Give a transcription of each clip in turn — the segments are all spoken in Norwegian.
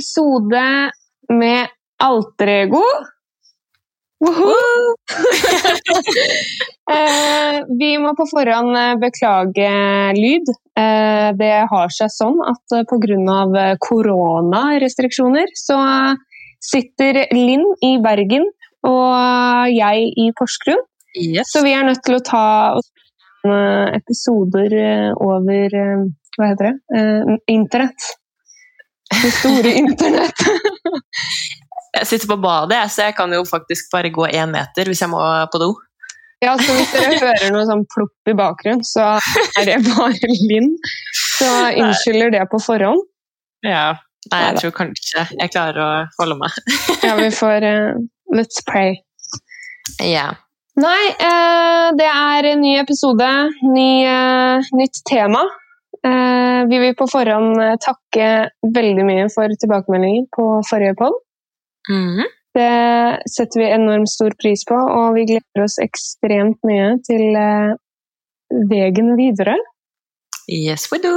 episode med Alterego. Woohoo! eh, vi må på forhånd eh, beklage lyd. Eh, det har seg sånn at pga. koronarestriksjoner så sitter Linn i Bergen og jeg i Porsgrunn. Yes. Så vi er nødt til å ta episoder over Hva heter det? Internett. Det store internett. Jeg sitter på badet, så jeg kan jo faktisk bare gå én meter hvis jeg må på do. Ja, så Hvis dere hører noe sånn plopp i bakgrunnen, så er det bare Linn. Så unnskylder det på forhånd. Ja. Nei, jeg tror kanskje jeg klarer å holde meg. Ja, vi får uh, Let's pray. Ja. Nei, uh, det er en ny episode, ny, uh, nytt tema. Eh, vi vil på forhånd eh, takke veldig mye for tilbakemeldinger på forrige podd. Mm. Det setter vi enormt stor pris på, og vi gleder oss ekstremt mye til eh, veien videre. Yes, we do.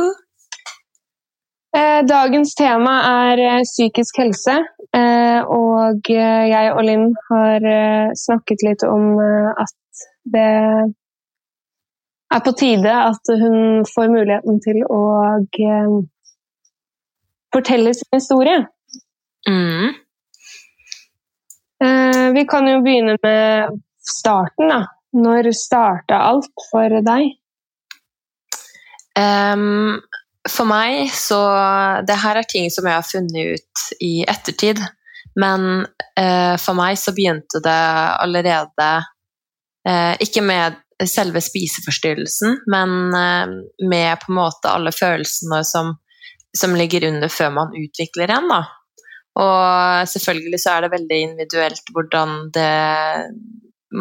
Dagens tema er psykisk helse, og jeg og Linn har snakket litt om at det er på tide at hun får muligheten til å eh, fortelle sin historie. Mhm. Eh, vi kan jo begynne med starten, da. Når starta alt for deg? Um, for meg så Det her er ting som jeg har funnet ut i ettertid. Men uh, for meg så begynte det allerede uh, Ikke med selve spiseforstyrrelsen, men eh, med på en måte alle følelsene som, som ligger under før man utvikler en. Da. Og selvfølgelig så er det veldig individuelt hvordan det,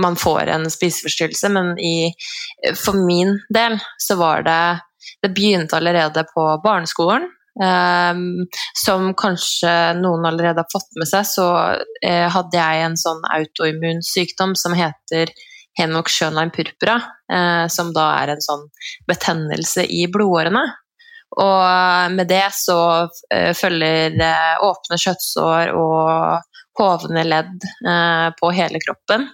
man får en spiseforstyrrelse, men i, for min del så var det Det begynte allerede på barneskolen. Ehm, som kanskje noen allerede har fått med seg, så eh, hadde jeg en sånn autoimmun sykdom som heter Henok Schönlein purpura, eh, som da er en sånn betennelse i blodårene. Og med det så eh, følger eh, åpne kjøttsår og hovne ledd på hele kroppen.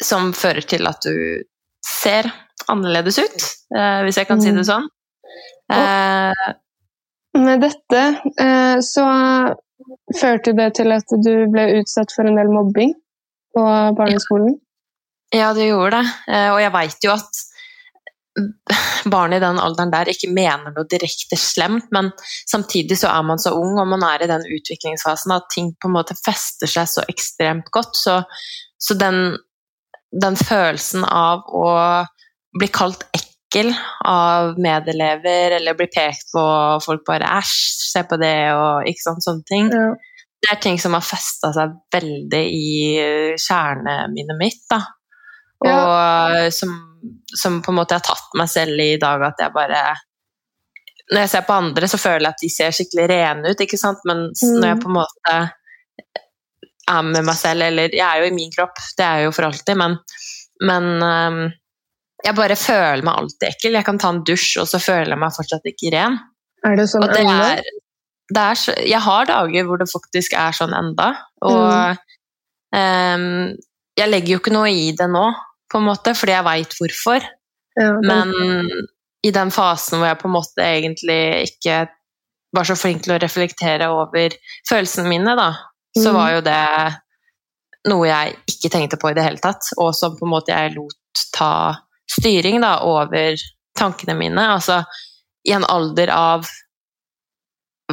Som fører til at du ser annerledes ut, hvis jeg kan si det sånn. Og Med dette så førte det til at du ble utsatt for en del mobbing på barneskolen. ja, det gjorde det. Eh, og jeg veit jo at barn i den alderen der ikke mener noe direkte slemt, men samtidig så er man så ung, og man er i den utviklingsfasen at ting på en måte fester seg så ekstremt godt. Så, så den, den følelsen av å bli kalt ekkel av medelever, eller bli pekt på folk bare 'æsj, se på det', og ikke sant, sånne ting. Ja. Det er ting som har festa seg veldig i kjerneminnet mitt, da. Og som, som på en måte jeg har tatt meg selv i dag, at jeg bare Når jeg ser på andre, så føler jeg at de ser skikkelig rene ut, ikke sant, men mm. når jeg på en måte er med meg selv, eller Jeg er jo i min kropp, det er jeg jo for alltid, men, men um, jeg bare føler meg alltid ekkel. Jeg kan ta en dusj, og så føler jeg meg fortsatt ikke ren. Er det sånn Og det er så, jeg har dager hvor det faktisk er sånn enda, og ehm, jeg legger jo ikke noe i det nå, på en måte, fordi jeg veit hvorfor. Ja, Men i den fasen hvor jeg på en måte egentlig ikke var så flink til å reflektere over følelsene mine, da, så Mm. var jo det noe jeg ikke tenkte på i det hele tatt, og som på en måte jeg lot ta styring da, over tankene mine. Altså i en alder av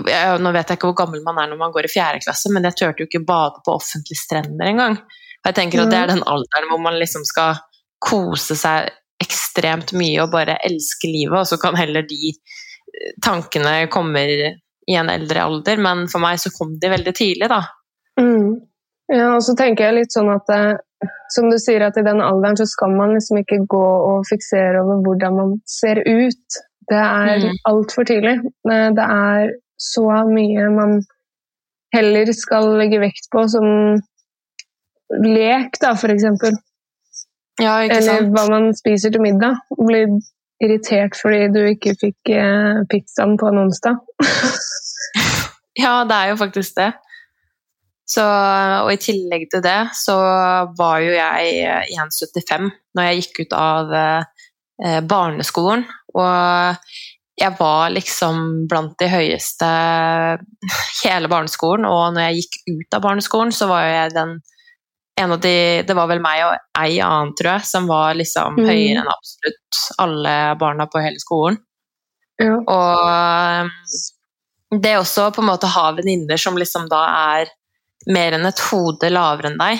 jeg, Nå vet jeg ikke hvor gammel man er når man går i fjerde klasse, men jeg turte jo ikke bade på offentlige strender engang. Jeg tenker at det er den alderen hvor man liksom skal kose seg ekstremt mye og bare elske livet, og så kan heller de eh, tankene komme i en eldre alder. Men for meg så kom de veldig tidlig, da. Mm. Ja, og så tenker jeg litt sånn at eh, som du sier at i den alderen så skal man liksom ikke gå og fiksere over hvordan man ser ut. Det er mm. altfor tidlig. Eh, Det er så mye man heller skal legge vekt på som lek, da, eksempel. Ja, ikke Eller hva man spiser til middag. Blir irritert fordi du ikke fikk eh, pizzaen på en onsdag. ja, det er jo faktisk det. Så, og i tillegg til det så var jo jeg 1,75 når jeg gikk ut av eh, barneskolen. Og jeg var liksom blant de høyeste hele barneskolen, og når jeg gikk ut av barneskolen, så var jeg den en av de Det var vel meg og ei annen, tror jeg, som var liksom mm. høyere enn absolutt alle barna på hele skolen. Ja. Og det også på en måte ha venninner som liksom da er mer enn et hode lavere enn deg,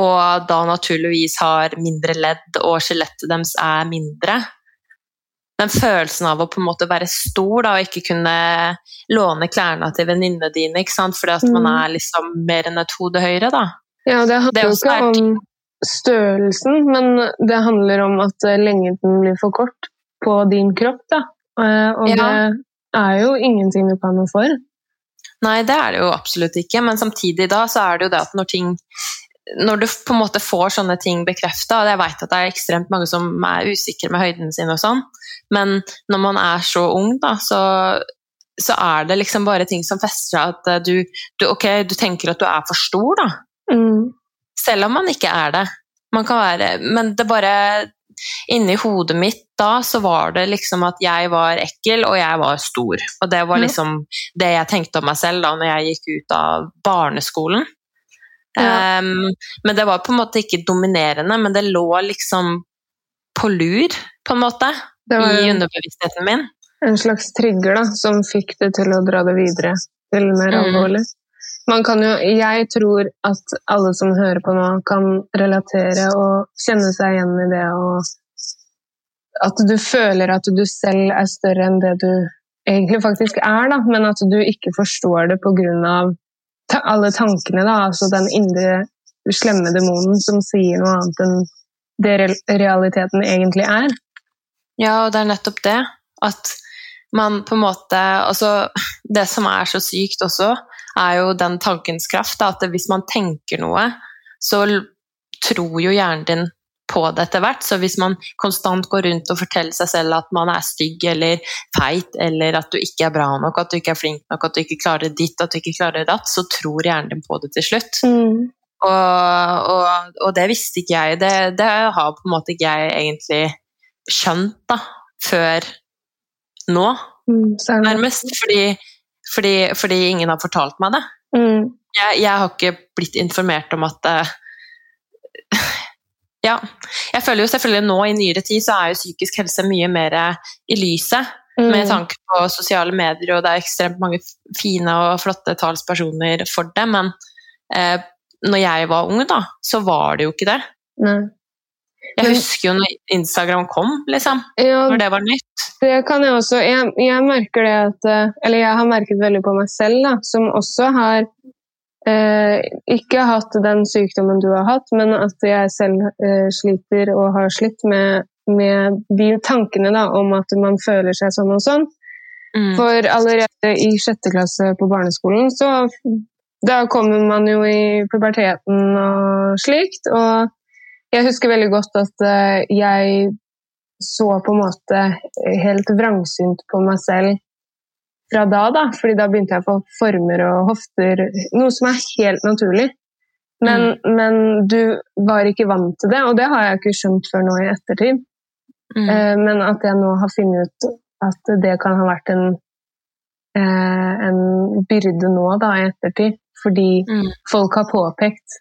og da naturligvis har mindre ledd og skjelettet deres er mindre. Den følelsen av å på en måte være stor da, og ikke kunne låne klærne til venninnene dine ikke sant? fordi at mm. man er liksom mer enn et hode høyere. da. Ja, det handler jo ikke om størrelsen, men det handler om at lengden blir for kort på din kropp. da. Eh, og ja. det er jo ingenting du kan noe for. Nei, det er det jo absolutt ikke, men samtidig da så er det jo det at når ting når du på en måte får sånne ting bekrefta, og jeg vet at det er ekstremt mange som er usikre med høyden sin og sånn, men når man er så ung, da, så, så er det liksom bare ting som fester seg. At du, du, Ok, du tenker at du er for stor, da. Mm. Selv om man ikke er det. Man kan være Men det bare inni hodet mitt da så var det liksom at jeg var ekkel og jeg var stor. Og det var liksom det jeg tenkte om meg selv da når jeg gikk ut av barneskolen. Ja. Um, men det var på en måte ikke dominerende, men det lå liksom på lur, på en måte, i underbevisstheten min. En slags trigger da, som fikk det til å dra det videre til mer mm. Man kan jo, jeg tror at alle som hører på nå, kan relatere og kjenne seg igjen i det. Og at du føler at du selv er større enn det du egentlig faktisk er, da, men at du ikke forstår det pga. alle tankene. Da, altså den indre slemme demonen som sier noe annet enn det realiteten egentlig er. Ja, og det er nettopp det. At man på en måte Altså, det som er så sykt også, er jo den tankens kraft. Da, at hvis man tenker noe, så tror jo hjernen din på det etter hvert. Så hvis man konstant går rundt og forteller seg selv at man er stygg eller feit, eller at du ikke er bra nok, at du ikke er flink nok, at du ikke klarer ditt, at du ikke klarer datt, så tror hjernen din på det til slutt. Mm. Og, og, og, det visste ikke jeg. Det, det, har på en måte ikke jeg egentlig skjønt da, før nå, mm, nærmest. Fordi, fordi, fordi, ingen har fortalt meg det. Mm. Jeg, jeg, har ikke blitt informert om at uh, Ja. Jeg føler jo selvfølgelig nå i nyere tid så er jo psykisk helse mye mer i lyset. Mm. Med tanke på sosiale medier, og det er ekstremt mange fine og flotte talspersoner for det. Men eh, når jeg var ung, da, så var det jo ikke det. Nei. Jeg husker jo når Instagram kom, liksom. Ja, når det var nytt. Det kan jeg også. Jeg, jeg, merker det at eh, Eller jeg har merket veldig på meg selv, da, som også har eh, ikke hatt den sykdommen du har hatt, men at jeg selv eh, sliter og har slitt med, med de tankene da, om at man føler seg sånn og sånn. Mm. For allerede i sjette klasse på barneskolen så da kommer man jo i puberteten og slikt. Og jeg husker veldig godt at eh, jeg så på en måte helt vrangsynt på meg selv fra da, da. Fordi da begynte jeg å få former og hofter, noe som er helt naturlig. Men, mm. men, du var ikke vant til det, og det har jeg ikke skjønt før nå i ettertid. Mm. Eh, men at jeg nå har funnet ut at det kan ha vært en, eh, en byrde nå da, i ettertid. Fordi mm. folk har påpekt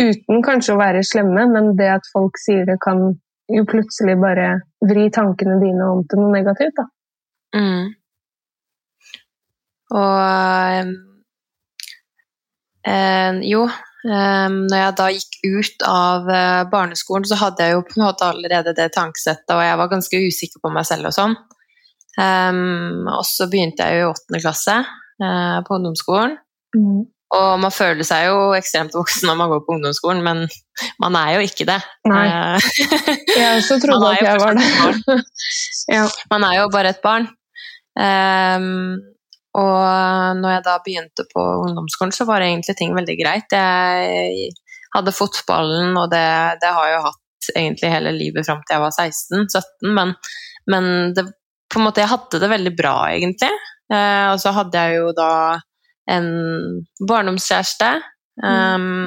Uten kanskje å være slemme, men det at folk sier det, kan jo plutselig bare vri tankene dine om til noe negativt. da. Mm. Og øh, jo, øh, når jeg da gikk ut av øh, barneskolen, så hadde jeg jo på en måte allerede det tankesettet, og jeg var ganske usikker på meg selv og sånn. Um, og så begynte jeg jo i åttende klasse på ungdomsskolen. Mm. Og man føler seg jo ekstremt voksen når man går på ungdomsskolen, men man er jo ikke det. Nei. Eh, jeg også trodde at jeg var det. ja. Man er jo bare et barn. Um, og når jeg da begynte på ungdomsskolen, så var egentlig ting veldig greit. Jeg hadde fotballen, og det, det har jeg jo hatt egentlig hele livet fram til jeg var 16-17, men, men det, på en måte, jeg hadde det veldig bra, egentlig. Uh, og så hadde jeg jo da en barndomskjæreste um,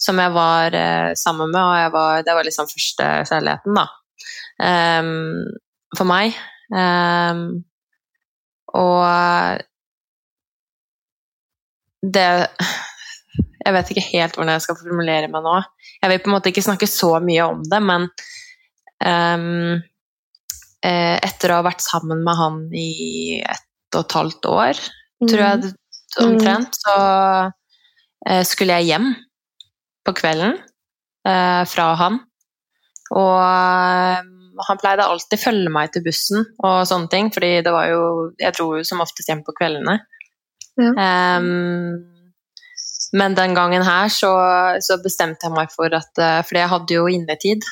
som jeg var uh, sammen med, og var, det var liksom første kjærligheten, da. Um, for meg. Um, og det Jeg vet ikke helt hvordan jeg skal formulere meg nå. Jeg vil på en måte ikke snakke så mye om det, men um, etter å ha vært sammen med han i ett og et halvt år, mm. tror jeg omtrent, så uh, skulle jeg hjem på kvelden uh, fra han. Og uh, han pleide alltid følge meg til bussen og sånne ting, fordi det var jo Jeg dro jo som oftest hjem på kveldene. Ja. Um, men den gangen her så, så, bestemte jeg meg for at eh, Fordi jeg hadde jo innetid.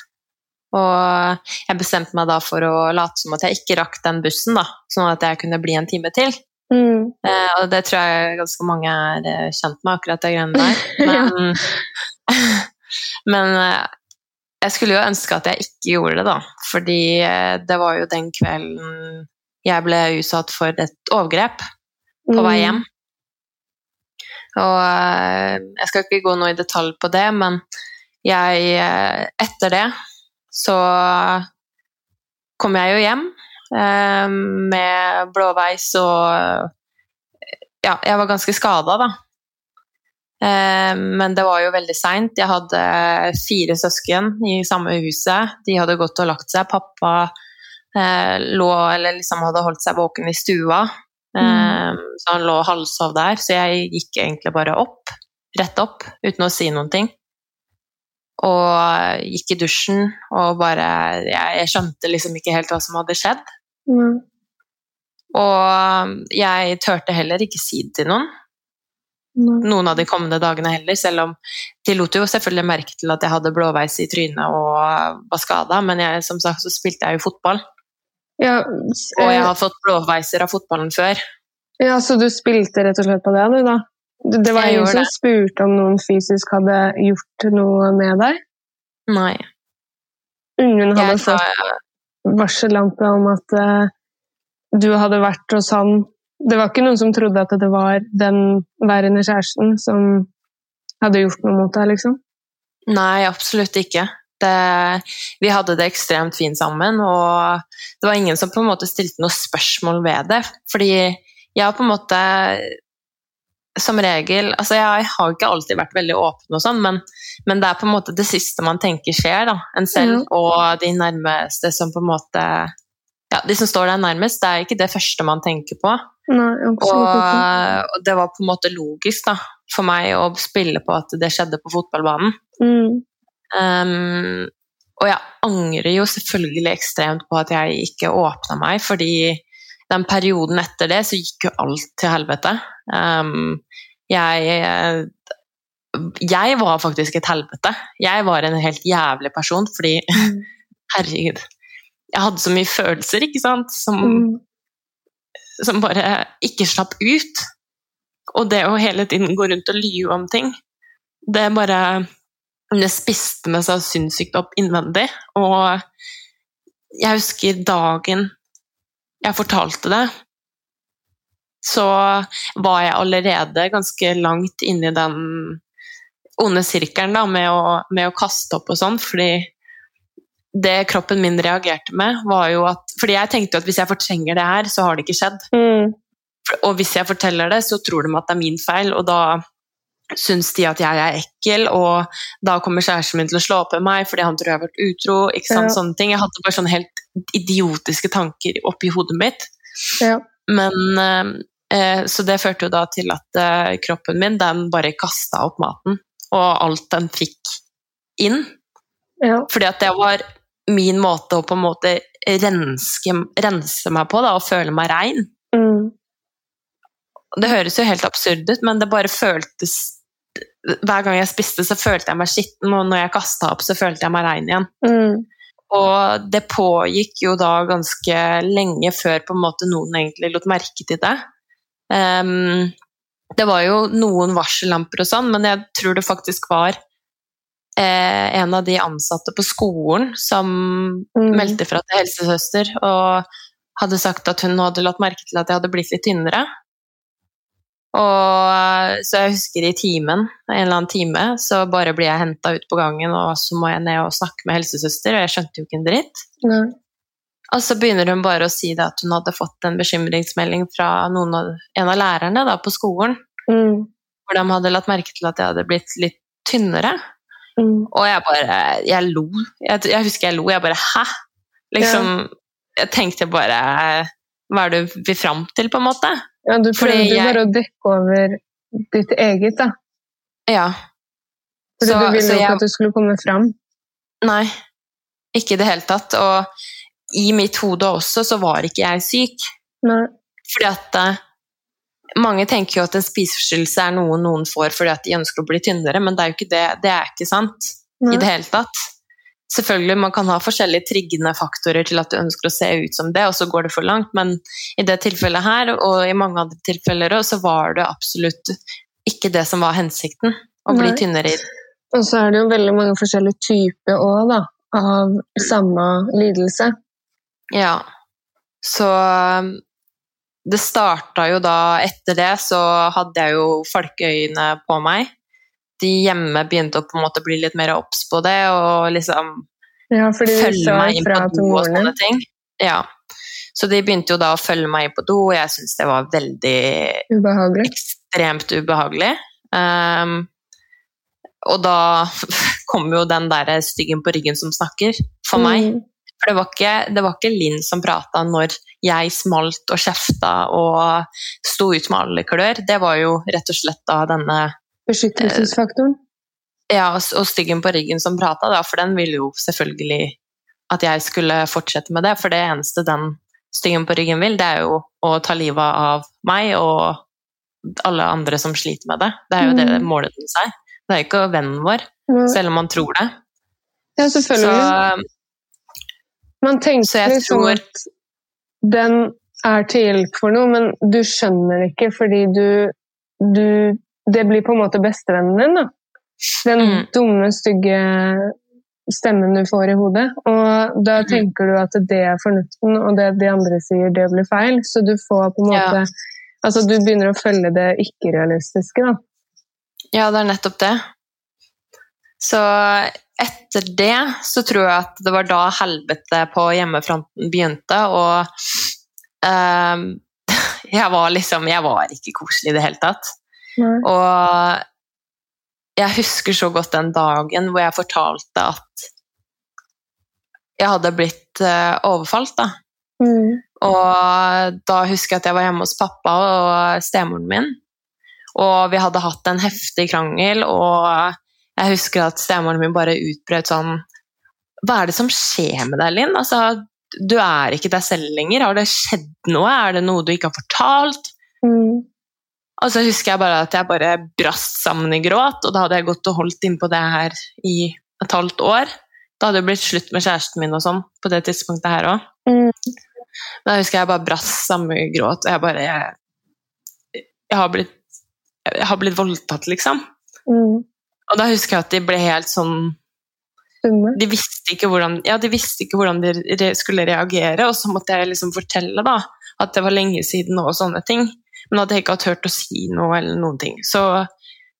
Og jeg bestemte meg da for å late som at jeg ikke rakk den bussen, da, sånn at jeg kunne bli en time til. Mm. Eh, og det tror jeg ganske mange er eh, kjent med, akkurat de greiene der. Men, men eh, jeg skulle jo ønske at jeg ikke gjorde det, da. Fordi det var jo den kvelden jeg ble utsatt for et overgrep på vei mm. hjem. Og eh, jeg skal ikke gå noe i detalj på det, men jeg eh, Etter det så kom jeg jo hjem eh, med blåveis og Ja, jeg var ganske skada, da. Men det var jo veldig seint. Jeg hadde fire søsken i samme huset. De hadde gått og lagt seg. Pappa lå, eller liksom hadde holdt seg våken i stua. Mm. Så han lå halvsov der, så jeg gikk egentlig bare opp, rett opp, uten å si noen ting. Og gikk i dusjen og bare Jeg, jeg skjønte liksom ikke helt hva som hadde skjedd. Mm. Og jeg turte heller ikke si det til noen. Mm. Noen av de kommende dagene heller, selv om de lot jo selvfølgelig merke til at jeg hadde blåveis i trynet og var skada, men jeg, som sagt så spilte jeg jo fotball. Ja, og jeg har fått blåveiser av fotballen før. Ja, Så du spilte rett og slett på det, du, da? Det var ingen som spurte om noen fysisk hadde gjort noe med deg? Nei. Ingen hadde jeg fått varsellampe om at uh, du hadde vært hos han Det var ikke noen som trodde at det var den værende kjæresten som hadde gjort noe mot deg, liksom? Nei, absolutt ikke. Det, vi hadde det ekstremt fint sammen, og det var ingen som på en måte stilte noe spørsmål ved det. Fordi jeg har på en måte som regel altså Jeg har ikke alltid vært veldig åpen, og sånn, men, men, det er på en måte det siste man tenker skjer. da, En selv mm. og de nærmeste som på en måte ja, De som står deg nærmest, det er ikke det første man tenker på. Nei, og, og, det var på en måte logisk da, for meg å spille på at det skjedde på fotballbanen. Mm. Um, og jeg angrer jo selvfølgelig ekstremt på at jeg ikke åpna meg, fordi den perioden etter det så gikk jo alt til helvete. Um, jeg Jeg var faktisk et helvete. Jeg var en helt jævlig person fordi mm. Herregud. Jeg hadde så mye følelser, ikke sant, som, mm. som bare ikke slapp ut. Og det å hele tiden gå rundt og lyve om ting, det bare det spiste med seg sinnssykt opp innvendig. Og jeg husker dagen jeg fortalte det, så var jeg allerede ganske langt inni den onde sirkelen da, med, å, med å kaste opp og sånn, fordi det kroppen min reagerte med, var jo at Fordi jeg tenkte jo at hvis jeg fortrenger det her, så har det ikke skjedd. Mm. Og hvis jeg forteller det, så tror de at det er min feil, og da syns de at jeg er ekkel, og da kommer kjæresten min til å slå opp med meg fordi han tror jeg har vært utro. ikke sant, ja. sånne ting. Jeg hadde bare sånne helt idiotiske tanker oppi hodet mitt. Ja. Men eh, Så det førte jo da til at eh, kroppen min den bare kasta opp maten, og alt den fikk inn. Ja. Fordi at det var min måte å på en måte renske, rense meg på, da, og føle meg rein. Mm. Det høres jo helt absurd ut, men det bare føltes hver gang jeg spiste, så følte jeg meg skitten, og når jeg kasta opp, så følte jeg meg rein igjen. Mm. Og det pågikk jo da ganske lenge før på en måte noen egentlig lot merke til det. Um, det var jo noen varsellamper og sånn, men jeg tror det faktisk var eh, en av de ansatte på skolen som Mm. meldte fra til helsesøster og hadde sagt at hun hadde lagt merke til at jeg hadde blitt litt tynnere. Og så jeg husker i timen, en eller annen time, så bare blir jeg henta ut på gangen, og så må jeg ned og snakke med helsesøster, og jeg skjønte jo ikke en dritt. Nei. Og så begynner hun bare å si at hun hadde fått en bekymringsmelding fra av, en av lærerne da, på skolen, Mm. hvor de hadde lagt merke til at jeg hadde blitt litt tynnere. Mm. Og jeg bare Jeg lo. Jeg, jeg husker jeg lo. Jeg bare Hæ? Liksom Jeg tenkte bare Hva er det du vil fram til, på en måte? Ja, du prøvde jeg- bare å dekke over ditt eget, da. Ja. Fordi Så- du ville jo ikke at du skulle komme fram. Nei. Ikke i det hele tatt. Og i mitt hode også så var ikke jeg syk. Nei. Fordi at eh, mange tenker jo at en spiseforstyrrelse er noe noen får fordi at de ønsker å bli tynnere, men det er jo ikke det. Det er ikke sant Nei. i det hele tatt. Selvfølgelig, man kan ha forskjellige triggende faktorer til at du ønsker å se ut som det, og så går det for langt, men i det tilfellet her, og i mange andre tilfeller òg, så var det absolutt ikke det som var hensikten. Å bli Nei. tynnere i Og så er det jo veldig mange forskjellige typer òg, da. Av samme lidelse. Ja. Så um, det starta jo da Etter det så hadde jeg jo folkeøyne på meg. De hjemme begynte å på en måte bli litt mer obs på det og liksom Ja, følge meg inn på do og sånne ting. Ja. Så de begynte jo da å følge meg inn på do, og jeg syntes det var veldig Ubehagelig. ekstremt ubehagelig. Um, og da kom jo den der styggen på ryggen som snakker, for meg. For det var ikke, det var ikke Linn som prata når jeg smalt og kjefta og sto ut med alle klør. Det var jo rett og slett da denne Beskyttelsesfaktoren. ja, og styggen på ryggen som prata, for den ville jo selvfølgelig at jeg skulle fortsette med det. For det eneste den styggen på ryggen vil, det er jo å ta livet av meg og alle andre som sliter med det. Det er jo det Mm. målet den seg. Det er jo ikke vennen vår, selv om man tror det. Ja, selvfølgelig. Så. Man tenker liksom at den er til hjelp for noe, men du skjønner det ikke fordi du, du Det blir på en måte bestevennen din, da. Den Mm. dumme, stygge stemmen du får i hodet. Og da Mm. tenker du at det er fornuften, og det de andre sier, det blir feil. Så du får på en Ja. Altså, du begynner å følge det ikke-realistiske, da. Ja, det er nettopp det. Så etter det så tror jeg at det var da helvete på hjemmefronten begynte, og um, jeg var liksom Jeg var ikke koselig i det hele tatt. Nei. Og jeg husker så godt den dagen hvor jeg fortalte at jeg hadde blitt uh, overfalt, da. Mm. Og da husker jeg at jeg var hjemme hos pappa og stemoren min. Og vi hadde hatt en heftig krangel, og jeg husker at stemoren min bare utbrøt sånn Hva er det som skjer med deg, Linn? Altså, du er ikke deg selv lenger. Har det skjedd noe? Er det noe du ikke har fortalt? Mm. Og så husker jeg bare at jeg bare brast sammen i gråt, og da hadde jeg gått og holdt innpå det her i et halvt år. Da hadde det blitt slutt med kjæresten min og sånn på det tidspunktet her òg. Mm. Da husker jeg bare brast sammen i gråt, og jeg bare Jeg, jeg, har, blitt, jeg har blitt voldtatt, liksom. Mm. Og da husker jeg at de ble helt sånn De visste ikke hvordan, ja, de, visste ikke hvordan de skulle reagere, og så måtte jeg liksom fortelle da, at det var lenge siden og sånne ting. Men at jeg ikke hadde turt å si noe eller noen ting. Så,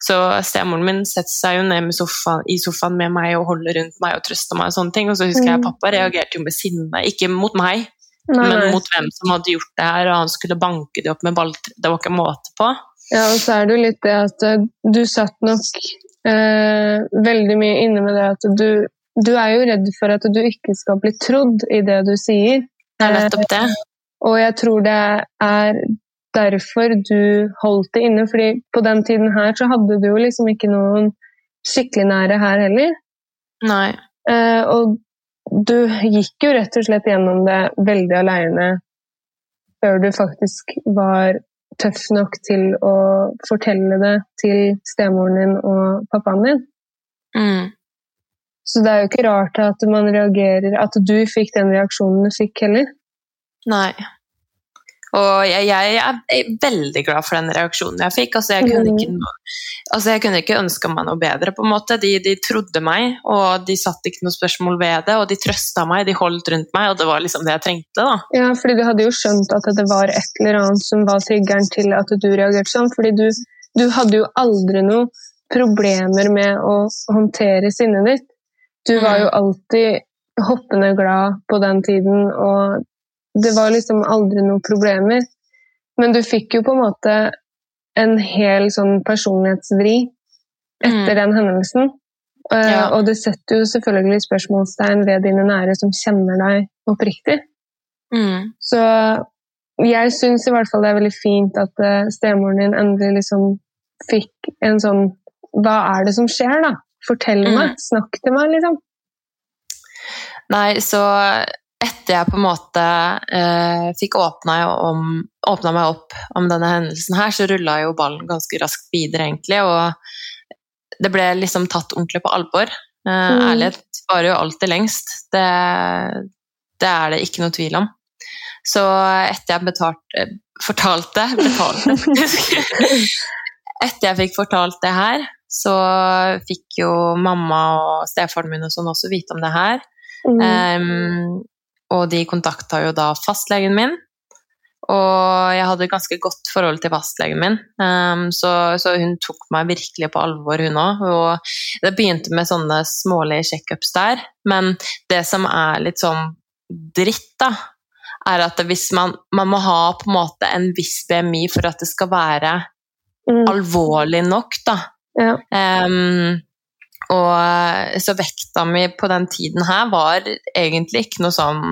så stemoren min setter seg jo ned sofaen, i sofaen med meg og holder rundt meg og trøster meg og sånne ting. Og så husker jeg at pappa reagerte jo med sinne, ikke mot meg, Nei, men nei. mot hvem som hadde gjort det her, og han skulle banke det opp med balltre. Det var ikke måte på. Ja, og så er det jo litt det at eh, du satt nok eh, veldig mye inne med det at du, du er jo redd for at du ikke skal bli trodd i det du sier. Det er nettopp det. Og jeg tror det er derfor du holdt det inne, fordi på den tiden her så hadde du jo liksom ikke noen skikkelig nære her heller. Nei. Eh, og du gikk jo rett og slett gjennom det veldig aleine før du faktisk var tøff nok til å fortelle det til stemoren din og pappaen din. Mm. Så det er jo ikke rart at man reagerer At du fikk den reaksjonen du fikk heller. Nei. Og jeg, jeg, er veldig glad for den reaksjonen jeg fikk. Altså, jeg kunne ikke, altså, jeg kunne ikke ønska meg noe bedre, på en måte. De, de, trodde meg, og de satte ikke noe spørsmål ved det, og de trøsta meg, de holdt rundt meg, og det var liksom det jeg trengte, da. Ja, fordi du hadde jo skjønt at det var et eller annet som var triggeren til at du reagerte sånn, fordi du, du hadde jo aldri noe problemer med å håndtere sinnet ditt. Du var jo mm. alltid hoppende glad på den tiden, og det var liksom aldri noen problemer. Men du fikk jo på en måte en hel sånn personlighetsvri etter mm. den hendelsen. Eh, ja. Og det setter jo selvfølgelig spørsmålstegn ved dine nære som kjenner deg oppriktig. Mm. Så jeg syns i hvert fall det er veldig fint at uh, stemoren din endelig liksom fikk en sånn Hva er det som skjer, da? Fortell mm. meg! Snakk til meg, liksom. Nei, så etter jeg på en måte eh, fikk åpna, meg opp om denne hendelsen her, så rulla jo ballen ganske raskt videre, egentlig. Og det ble liksom tatt ordentlig på alvor. Eh, mm. Ærlighet varer jo alltid lengst. Det, det, er det ikke noe tvil om. Så etter jeg betalt, eh, fortalte Betalte, faktisk. etter jeg fikk fortalt det her, så fikk jo mamma og stefaren min og sånn også vite om det her. Mm. Um, og de kontakta jo da fastlegen min. Og jeg hadde et ganske godt forhold til fastlegen min, um, så, så, hun tok meg virkelig på alvor, hun òg. Og det begynte med sånne smålige sjekkups der, men det som er litt sånn dritt, da, er at hvis man, man må ha på en måte en viss BMI for at det skal være mm. alvorlig nok, da. Ja. Um, og eh, så vekta mi på den tiden her var egentlig ikke noe sånn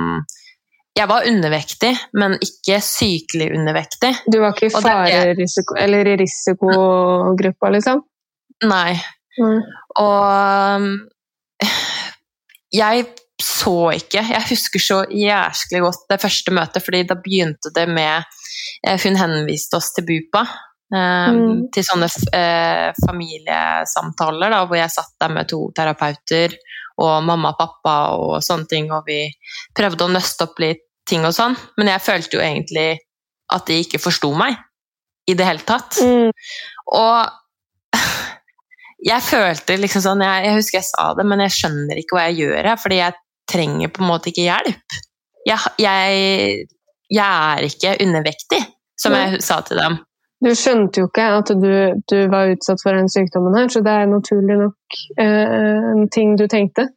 Jeg var undervektig, men ikke sykelig undervektig. Du var ikke i farerisiko, eller i risikogruppa, liksom? Nei. Mm. Og jeg så ikke Jeg husker så jæsklig godt det første møtet, fordi da begynte det med eh, Hun henviste oss til BUPA, mm. Til sånne eh, familiesamtaler da, hvor jeg satt der med to terapeuter og mamma og pappa og sånne ting, og vi prøvde å nøste opp litt ting og sånn, men jeg følte jo egentlig at de ikke forsto meg i det hele tatt. Mm. Og jeg følte liksom sånn jeg, jeg, husker jeg sa det, men jeg skjønner ikke hva jeg gjør her, fordi jeg trenger på en måte ikke hjelp. Jeg, jeg, jeg er ikke undervektig, som jeg sa til dem. Du skjønte jo ikke at du, du, var utsatt for den sykdommen her, så det er naturlig nok eh, en ting du tenkte.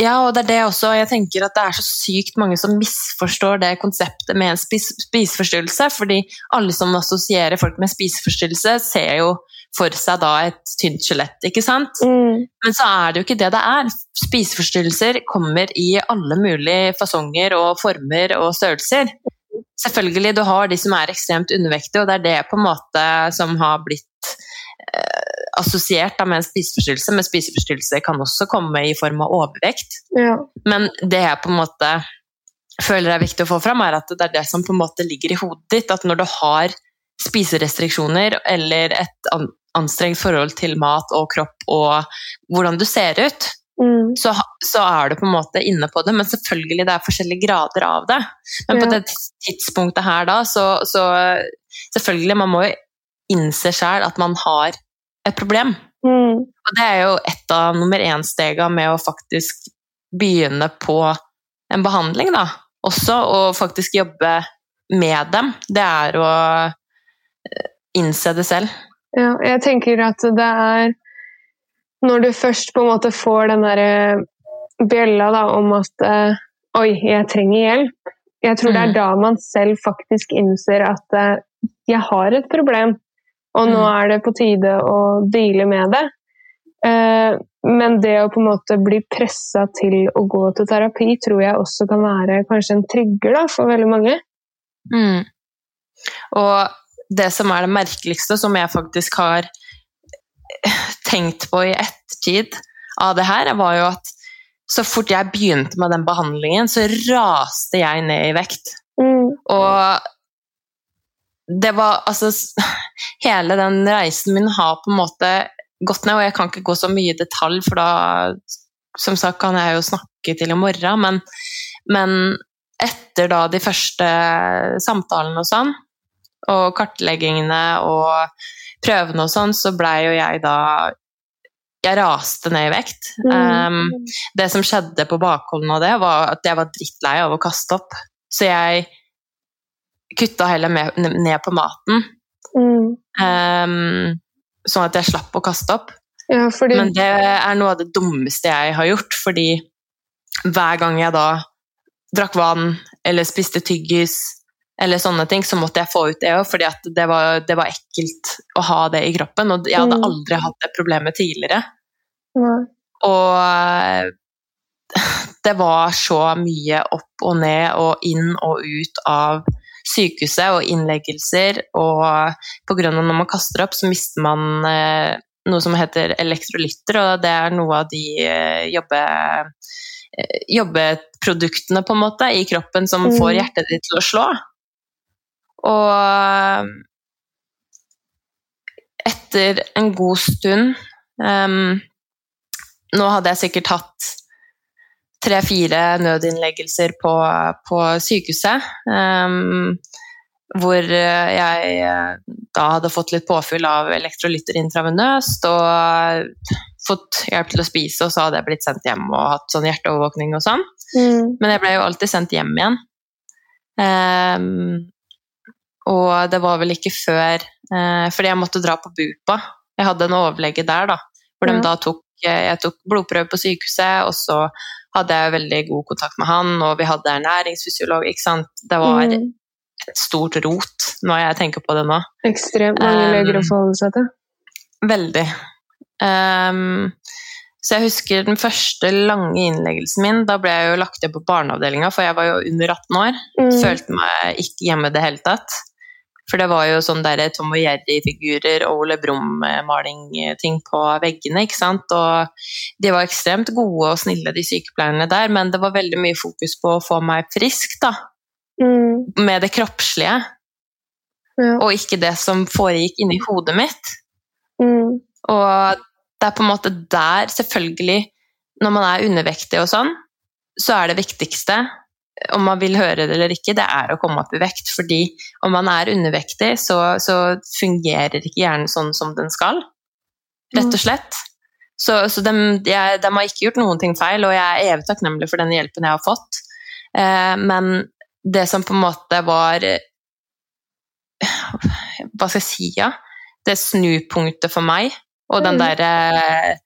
Ja, og det er det også. Jeg tenker at det er så sykt mange som misforstår det konseptet med en spis spiseforstyrrelse, fordi alle som assosierer folk med spiseforstyrrelse, ser jo for seg da et tynt skjelett, ikke sant? Mm. Men så er det jo ikke det det er. Spiseforstyrrelser kommer i alle mulige fasonger og former og størrelser. Selvfølgelig, du har de som er ekstremt undervektige, og det er det på en måte som har blitt eh, assosiert da, med en spiseforstyrrelse. Men spiseforstyrrelse kan også komme i form av overvekt. Ja. Men det jeg på en måte føler er viktig å få fram, er at det er det som på en måte ligger i hodet ditt. At når du har spiserestriksjoner eller et anstrengt forhold til mat og kropp og hvordan du ser ut, Mm. Så, så, er du på en måte inne på det, men selvfølgelig det er forskjellige grader av det. Men ja. på det tidspunktet her da, så, så selvfølgelig, man må jo innse sjøl at man har et problem. Mm. Og det er jo et av nummer én-stega med å faktisk begynne på en behandling, da. Også å faktisk jobbe med dem. Det er å eh, innse det selv. Ja, jeg tenker at det er når du først på en måte får den derre eh, bjella da, om at uh, Oi, jeg trenger hjelp. Jeg tror mm. det er mm. da man selv faktisk innser at uh, jeg har et problem, og nå mm. er det på tide å deale med det. Men det å på en måte bli pressa til å gå til terapi, tror jeg også kan være kanskje en trigger da, for veldig mange. Mm. Og det som er det merkeligste, som jeg faktisk har tenkt på i ettertid av det her, var jo at så fort jeg begynte med den behandlingen, så raste jeg ned i vekt. Mm. Og det var altså Hele den reisen min har på en måte gått ned, og jeg kan ikke gå så mye i detalj, for da som sagt kan jeg jo snakke til i morgen, men, men etter da de første samtalene og sånn, og kartleggingene og prøvene og sånn, så blei jo jeg da Jeg raste ned i vekt. Um, det som skjedde på bakholden av det, var at jeg var drittlei av å kaste opp. Så jeg kutta heller med, ned på maten, Mm. um, sånn at jeg slapp å kaste opp. Ja, fordi Men det er noe av det dummeste jeg har gjort, fordi hver gang jeg da drakk vann eller spiste tyggis eller sånne ting, så måtte jeg få ut det òg, fordi det var, det var ekkelt å ha det i kroppen. Og jeg hadde Mm. aldri hatt det problemet tidligere. Nei. Og det var så mye opp og ned og inn og ut av sykehuset og innleggelser. Og pga. når man kaster opp, så mister man eh, noe som heter elektrolytter, og det er noe av de eh, jobbe, eh, jobbeproduktene på en måte i kroppen som Mm. får hjertet ditt til å slå. Og etter en god stund um, Nå hadde jeg sikkert hatt tre-fire nødinnleggelser på, på sykehuset. Um, hvor jeg eh, da hadde fått litt påfyll av elektrolytter intravenøst og fått hjelp til å spise, og så hadde jeg blitt sendt hjem og hatt sånn hjerteovervåkning og sånn. Mm. Men jeg ble jo alltid sendt hjem igjen. Ehm, og det var vel ikke før eh, Fordi jeg måtte dra på BUPA. Jeg hadde en overlege der, da. Hvor de da tok eh, Jeg tok blodprøve på sykehuset, og så hadde jeg veldig god kontakt med han, og vi hadde ernæringsfysiolog, ikke sant. Det var Mm. et stort rot når jeg tenker på det nå. Ekstremt mange Um, leger å forholde seg til. Veldig. Um, så jeg husker den første lange innleggelsen min. Da ble jeg jo lagt inn på barneavdelinga, for jeg var jo under 18 år. Mm. Følte meg ikke hjemme i det hele tatt. For det var jo sånn der Tom og Jerry-figurer og Ole Brumm-maling-ting på veggene. ikke sant? Og de var ekstremt gode og snille, de sykepleierne der, men det var veldig mye fokus på å få meg frisk, da. Mm. Med det kroppslige, Ja. og ikke det som foregikk inni hodet mitt. Mm. Og det er på en måte der, selvfølgelig, når man er undervektig og sånn, så er det viktigste, om man vil høre det eller ikke, det er å komme opp i vekt. Fordi om man er undervektig, så, så fungerer ikke hjernen sånn som den skal. Rett og slett. Så, så de, jeg, de har ikke gjort noen ting feil, og jeg er evig takknemlig for den hjelpen jeg har fått. Eh, men det som på en måte var Hva skal jeg si, ja? Det snupunktet for meg, og den derre der eh,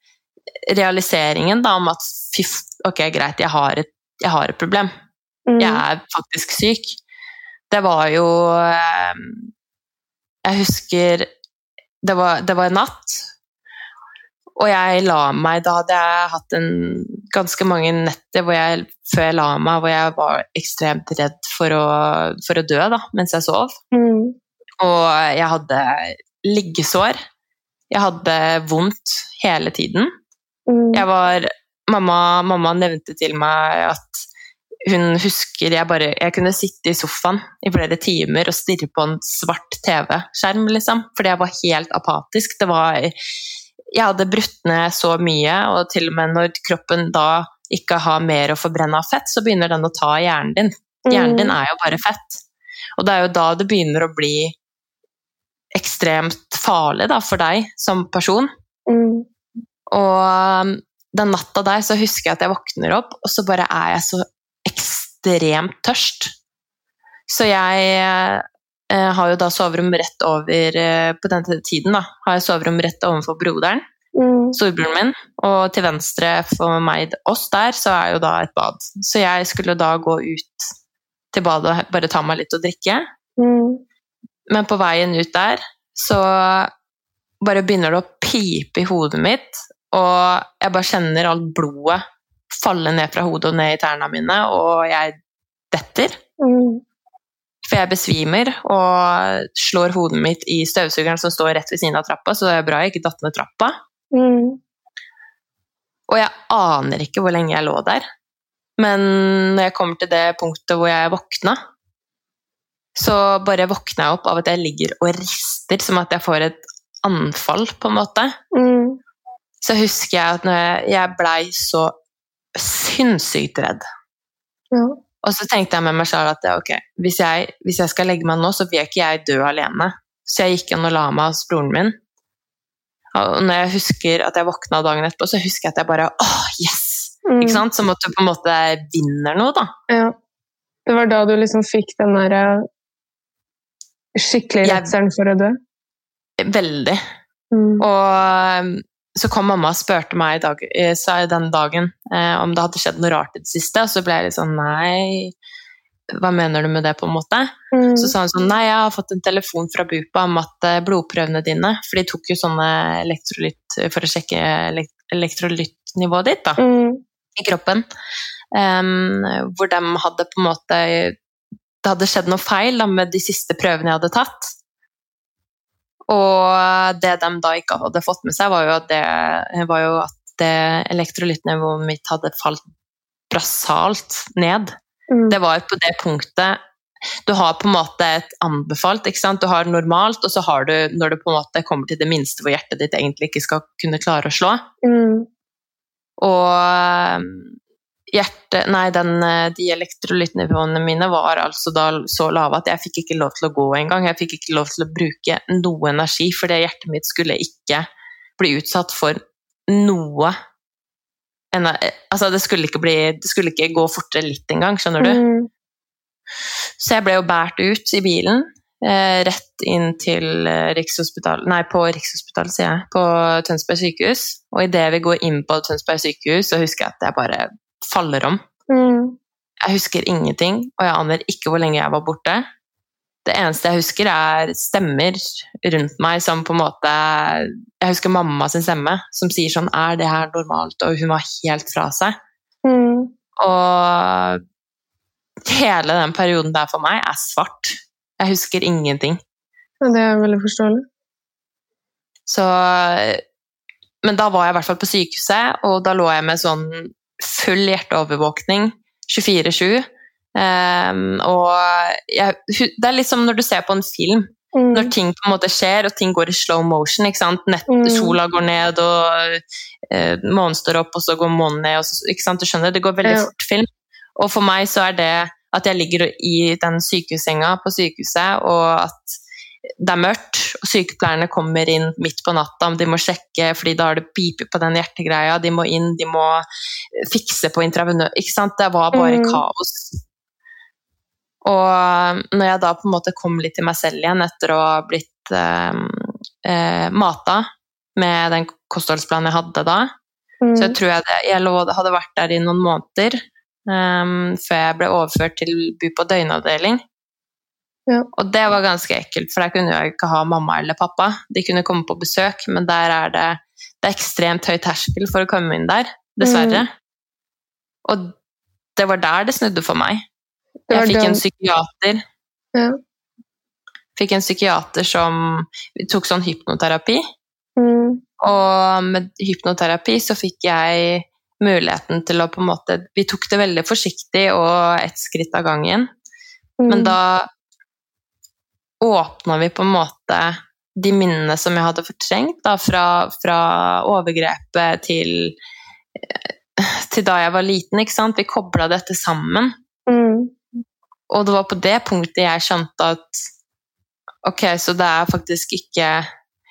realiseringen da, om at fy, ok, greit, jeg har et, jeg har et problem. Mm. Jeg er faktisk syk. Det var jo eh, Jeg husker det var, det var en natt, og jeg la meg Da hadde jeg hatt en, ganske mange netter jeg, før jeg la meg hvor jeg var ekstremt redd for å, for å dø da, mens jeg sov. Mm. Og jeg hadde liggesår. Jeg hadde vondt hele tiden. Mm. Jeg var Mamma, mamma nevnte til meg at hun husker jeg bare Jeg kunne sitte i sofaen i flere timer og stirre på en svart TV-skjerm, liksom. Fordi jeg var helt apatisk. Det var Jeg hadde brutt ned så mye, og til og med når kroppen da ikke har mer å forbrenne av fett, så begynner den å ta hjernen din. Hjernen din er jo bare fett. Og det er jo da det begynner å bli ekstremt farlig da, for deg som person. Mm. Og um, den natta der så husker jeg at jeg våkner opp, og så bare er jeg så ekstremt tørst. Så jeg eh, har jo da soverom rett over eh, På den tiden da, har jeg soverom rett overfor broderen, Mm. storebroren min. Og til venstre for meg, oss der, så er jo da et bad. Så jeg skulle da gå ut til badet og bare ta meg litt å drikke. Mm. Men på veien ut der så bare begynner det å pipe i hodet mitt, og jeg bare kjenner alt blodet falle ned fra hodet og ned i tærne mine, og jeg detter. Mm. For jeg besvimer og slår hodet mitt i støvsugeren som står rett ved siden av trappa, så det er bra jeg ikke datt ned trappa. Mm. Og jeg aner ikke hvor lenge jeg lå der. Men når jeg kommer til det punktet hvor jeg våkna, så bare våkner jeg opp av at jeg ligger og rister, som at jeg får et anfall, på en måte. Mm. Så husker jeg at når jeg, jeg blei så sinnssykt redd. Ja. Og så tenkte jeg med meg selv at ok, hvis jeg, hvis jeg skal legge meg nå, så vil ikke jeg dø alene. Så jeg gikk inn og la meg hos broren min. Og når jeg husker at jeg våkna dagen etterpå, så husker jeg at jeg bare åh, yes! Mm. Ikke sant? Som at du på en måte vinner noe, da. Ja. Det var da du liksom fikk den der eh, skikkelig redselen for å dø? Veldig. Mm. Og um, så kom mamma og spurte meg i dag, eh, den dagen eh, om det hadde skjedd noe rart i det siste, og så ble jeg litt sånn nei, hva mener du med det, på en måte? Mm. Så sa hun sånn nei, jeg har fått en telefon fra BUPA om at eh, blodprøvene dine, for de tok jo sånne elektrolytt for å sjekke elektrolyttnivået ditt, da. Mm. i kroppen. Um, hvor de hadde på en måte Det hadde skjedd noe feil da, med de siste prøvene jeg hadde tatt. Og det de da ikke hadde fått med seg, var jo at det, var jo at det elektrolyttnivået mitt hadde falt brassalt ned. Mm. Det var på det punktet Du har på en måte et anbefalt, ikke sant? Du har normalt, og så har du når du på en måte kommer til det minste hvor hjertet ditt egentlig ikke skal kunne klare å slå. Mm. Og hjerte, nei, den, eh, de elektrolyttnivåene mine var altså da så lave at jeg fikk ikke lov til å gå engang. Jeg fikk ikke lov til å bruke noe energi, fordi hjertet mitt skulle ikke bli utsatt for noe Altså, det skulle ikke, bli, det skulle ikke gå fortere litt engang, skjønner du? Mm. Så jeg ble jo båret ut i bilen, eh, rett inn til Rikshospitalet Nei, på Rikshospitalet, sier jeg. På Tønsberg sykehus. Og idet vi går inn på Tønsberg sykehus, så husker jeg at jeg bare faller om. Mm. Jeg husker ingenting, og jeg aner ikke hvor lenge jeg var borte. Det eneste jeg husker, er stemmer rundt meg som på en måte Jeg husker mamma sin stemme som sier sånn Er det her normalt? Og hun var helt fra seg. Mm. Og hele den perioden der for meg er svart. Jeg husker ingenting. Ja, det er veldig forståelig. Så Men da var jeg i hvert fall på sykehuset, og da lå jeg med sånn full hjerteovervåkning 24-7. Ehm, og jeg, det er litt som når du ser på en film, Mm. når ting på en måte skjer, og ting går i slow motion. ikke sant? Nett, Mm. Sola går ned, og eh, månen står opp, og så går månen ned. Så, ikke sant? Du skjønner, Det går veldig Ja. fort film. Og for meg så er det at jeg ligger i den sykehussenga på sykehuset, og at det er mørkt, og sykepleierne kommer inn midt på natta, om de må sjekke, fordi da har det pipet på den hjertegreia, de må inn, de må fikse på intravenø... Ikke sant? Det var bare Mm. kaos. Og når jeg da på en måte kom litt til meg selv igjen etter å ha blitt eh, eh, mata med den kostholdsplanen jeg hadde da, Mm. så jeg tror jeg, det, jeg lå, hadde vært der i noen måneder eh, før jeg ble overført til BU på døgnavdeling. Ja. Og det var ganske ekkelt, for der kunne jeg ikke ha mamma eller pappa. De kunne komme på besøk, men der er det, det er ekstremt høy terskel for å komme inn der, dessverre. Mm. Og det var der det snudde for meg. Jeg fikk en psykiater. Ja. Fikk en psykiater som tok sånn hypnoterapi. Mm. Og med hypnoterapi så fikk jeg muligheten til å på en måte Vi tok det veldig forsiktig og ett skritt av gangen. Mm. Men da åpna vi på en måte de minnene som jeg hadde fortrengt, da, fra, fra overgrepet til, til da jeg var liten. ikke sant? Vi kobla dette sammen. Mm. Og det var på det punktet jeg skjønte at ok, så det er faktisk ikke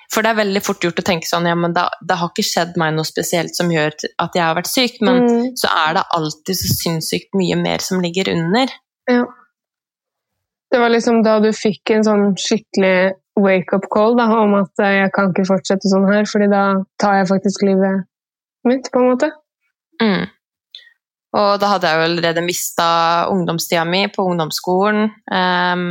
For det er veldig fort gjort å tenke sånn ja, men det, det har ikke skjedd meg noe spesielt som gjør at jeg har vært syk, men Mm. så er det alltid så sinnssykt mye mer som ligger under. Ja. Det var liksom da du fikk en sånn skikkelig wake-up call da, om at eh, jeg kan ikke fortsette sånn her, fordi da tar jeg faktisk livet mitt, på en måte. Mm. Og da hadde jeg jo allerede mista ungdomstida mi på ungdomsskolen. Um,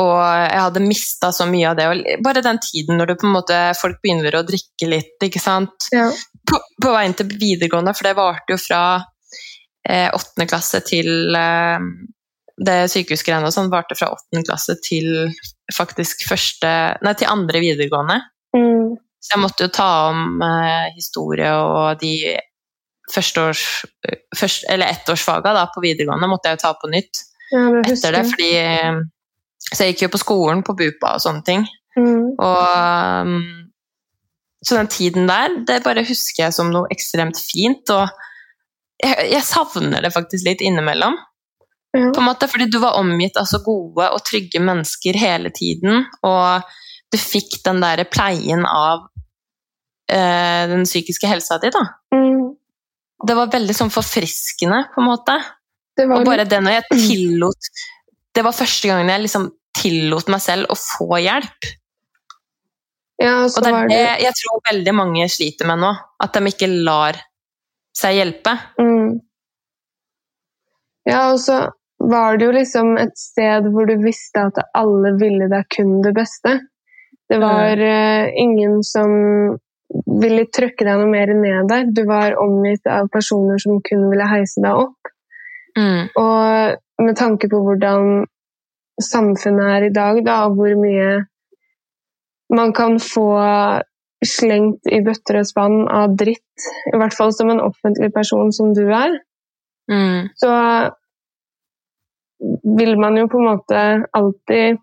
og jeg hadde mista så mye av det. Og bare den tiden når du på en måte, folk begynner å drikke litt, ikke sant. Ja. På, på veien til videregående, for det varte jo fra eh, åttende klasse til eh, Det sykehusgreiene og sånn varte fra åttende klasse til faktisk første Nei, til andre videregående. Mm. Så jeg måtte jo ta om eh, historie og de førsteårs... Først, eller ettårsfaga da, på videregående måtte jeg jo ta på nytt ja, det etter det. fordi eh, Så jeg gikk jo på skolen på BUPA og sånne ting. Mm. Og um, Så den tiden der, det bare husker jeg som noe ekstremt fint. Og jeg, jeg savner det faktisk litt innimellom. Ja. På en måte, fordi du var omgitt av så gode og trygge mennesker hele tiden, og du fikk den der pleien av eh, den psykiske helsa di, da. Mm. Det var veldig sånn forfriskende, på en måte. Det var Og bare litt det når jeg tillot Det var første gangen jeg liksom tillot meg selv å få hjelp. Ja, og Og det er det det jeg tror veldig mange sliter med nå. At de ikke lar seg hjelpe. mm. Ja, og så var det jo liksom et sted hvor du visste at alle ville deg kun det beste. Det var uh, ingen som ville trykke deg noe mer ned der. Du var omgitt av personer som kun ville heise deg opp. Mm. Og med tanke på hvordan samfunnet er i dag, da, og hvor mye man kan få slengt i bøtter og spann av dritt, i hvert fall som en offentlig person som du er, Mm. så vil man jo på en måte alltid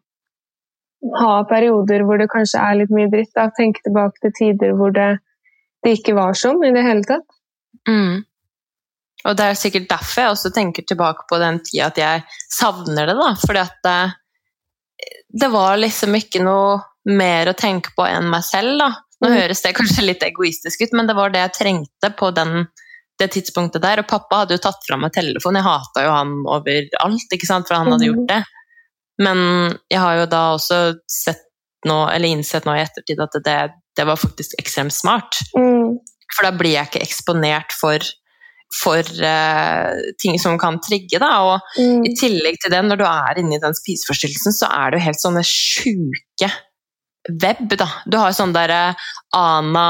ha perioder hvor det kanskje er litt mye dritt. Da. Tenke tilbake til tider hvor det, det ikke var sånn i det hele tatt. Mm. Og det er sikkert derfor jeg også tenker tilbake på den tida at jeg savner det, da. Fordi at det, det var liksom ikke noe mer å tenke på enn meg selv, da. Nå Mm. høres det kanskje litt egoistisk ut, men det var det jeg trengte på den, det tidspunktet der. Og pappa hadde jo tatt fra meg telefonen, jeg hata jo han overalt, ikke sant, for han hadde Mhm. gjort det. Men jeg har jo da også sett nå, eller innsett nå i ettertid at det, det var faktisk ekstremt smart. Mm. For da blir jeg ikke eksponert for, for uh, ting som kan trigge. Da. Og Mm. i tillegg til det, når du er inne i den spiseforstyrrelsen, så er det jo helt sånne sjuke web, da. Du har sånne der eh, ana...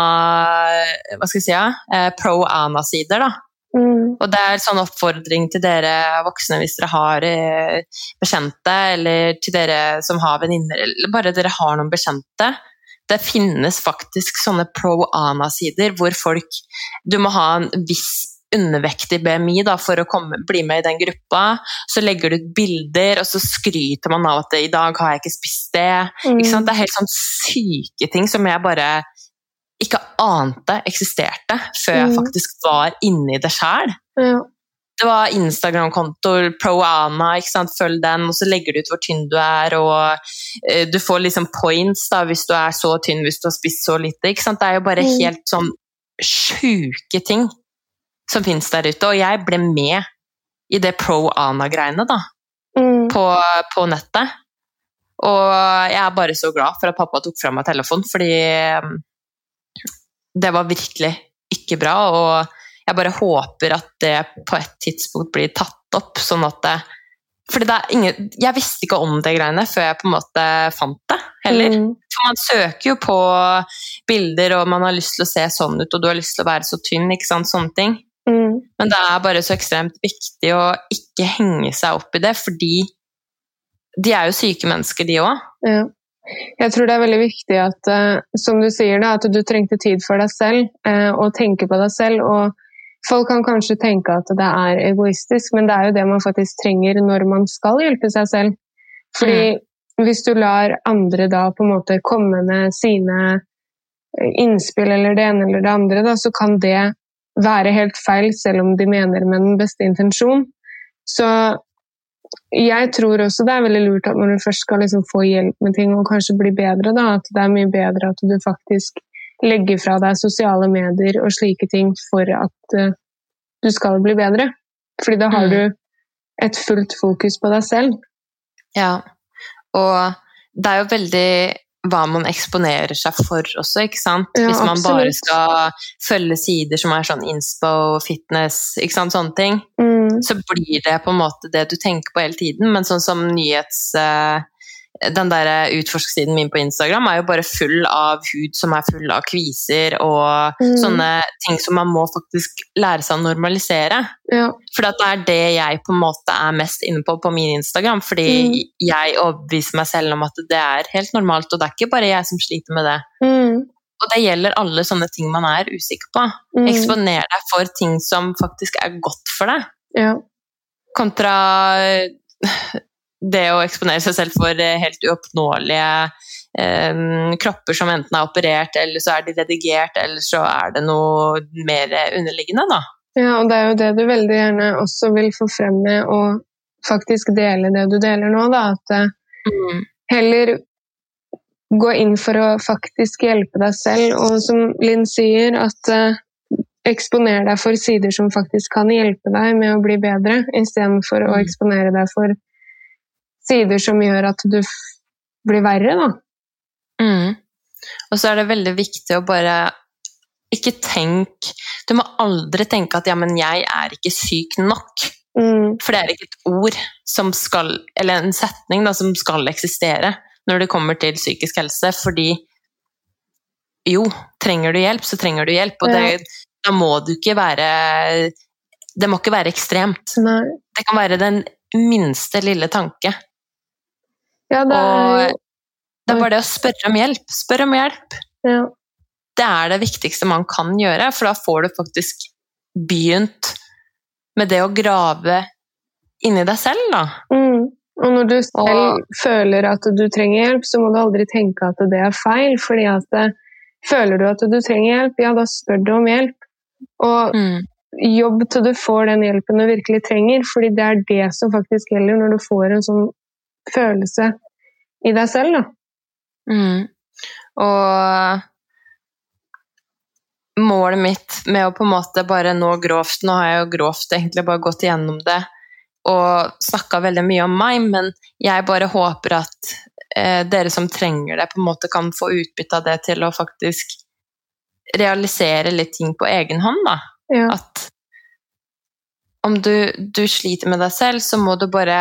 Hva skal jeg si? Ja? Eh, Pro-ana-sider, da. Mm. Og det er sånn oppfordring til dere voksne hvis dere har eh, bekjente, eller til dere som har venninner, eller bare dere har noen bekjente. Det finnes faktisk sånne pro-ana-sider hvor folk Du må ha en viss undervektig BMI da, for å komme, bli med i den gruppa. Så legger du ut bilder, og så skryter man av at i dag har jeg ikke spist det. Mm. Ikke? Det er helt sånn syke ting som jeg bare ikke ante eksisterte før jeg Mm. faktisk var inni det sjæl. Ja. Det var Instagram-konto, ProAna, følg den, og så legger du ut hvor tynn du er, og eh, du får liksom points da, hvis du er så tynn, hvis du har spist så lite. Det er jo bare Mm. helt sånn sjuke ting som fins der ute, og jeg ble med i det pro Ana-greiene, da, Mm. på, på nettet. Og jeg er bare så glad for at pappa tok fra meg telefonen, fordi eh, det var virkelig ikke bra. Og jeg bare håper at det på et tidspunkt blir tatt opp, sånn at det fordi det er ingen, Jeg visste ikke om det greiene før jeg på en måte fant det, heller. Mm. For man søker jo på bilder, og man har lyst til å se sånn ut, og du har lyst til å være så tynn, ikke sant, sånne ting. Mm. Men det er bare så ekstremt viktig å ikke henge seg opp i det, fordi de er jo syke mennesker, de òg. Ja. Jeg tror det er veldig viktig at, eh, som du sier, da, at du trengte tid for deg selv, eh, og tenke på deg selv. og Folk kan kanskje tenke at det er egoistisk, men det er jo det man faktisk trenger når man skal hjelpe seg selv. Fordi hvis du lar andre da på en måte komme med sine eh, innspill eller det ene eller det andre, da, så kan det være helt feil, selv om de mener med den beste intensjon. Så jeg tror også det er veldig lurt at når du først skal liksom få hjelp med ting og kanskje bli bedre, da, at det er mye bedre at du faktisk legger fra deg sosiale medier og slike ting for at uh, du skal bli bedre. Fordi da har Mm. du et fullt fokus på deg selv. Ja. Og det er jo veldig hva man eksponerer seg for også, ikke sant? Ja, Hvis man bare skal følge sider som er sånn inspo, fitness, ikke sant, sånne ting, Mm. så blir det på en måte det du tenker på hele tiden. Men sånn som nyhets... eh, Den der utforsksiden min på Instagram er jo bare full av hud som er full av kviser og Mm. sånne ting som man må faktisk lære seg å normalisere. Ja. For det er det jeg på en måte er mest inne på på min Instagram. Fordi Mm. jeg overbeviser meg selv om at det er helt normalt, og det er ikke bare jeg som sliter med det. Mm. Og det gjelder alle sånne ting man er usikker på. Mm. Eksponer deg for ting som faktisk er godt for deg, Ja. kontra eh, det å eksponere seg selv for eh, helt uoppnåelige eh, kropper som enten er operert, eller så er de redigert, eller så er det noe mer underliggende, da. Ja, og det er jo det du veldig gjerne også vil få frem med å faktisk dele det du deler nå. Da. At eh, Mm. heller gå inn for å faktisk hjelpe deg selv, og som Linn sier, at uh, eksponer deg for sider som faktisk kan hjelpe deg med å bli bedre, istedenfor å Mm. eksponere deg for sider som gjør at du blir verre, da. Mm. Og så er det veldig viktig å bare ikke tenk Du må aldri tenke at ja, men jeg er ikke syk nok. Mm. For det er ikke et ord som skal Eller en setning da, som skal eksistere når det kommer til psykisk helse, fordi jo, trenger du hjelp, så trenger du hjelp, og det, da må du ikke være Det må ikke være ekstremt. Nei. Det kan være den minste lille tanke. Ja, det er Og det er bare det å spørre om hjelp. Spør om hjelp. ja. Det er det viktigste man kan gjøre, for da får du faktisk begynt med det å grave inni deg selv, da. Mm. Og når du selv Og- føler at du trenger hjelp, så må du aldri tenke at det er feil. fordi at det, føler du at du trenger hjelp, ja, da spør du om hjelp. Og Mm. jobb til du får den hjelpen du virkelig trenger, fordi det er det som faktisk gjelder når du får en sånn følelse i deg selv. Da. Mm. Og målet mitt med å på en måte bare nå grovt Nå har jeg jo grovt egentlig bare gått igjennom det og snakka veldig mye om meg, men jeg bare håper at eh, dere som trenger det, på en måte kan få utbytte av det til å faktisk realisere litt ting på egen hånd, da. Ja. At om du, du sliter med deg selv, så må du bare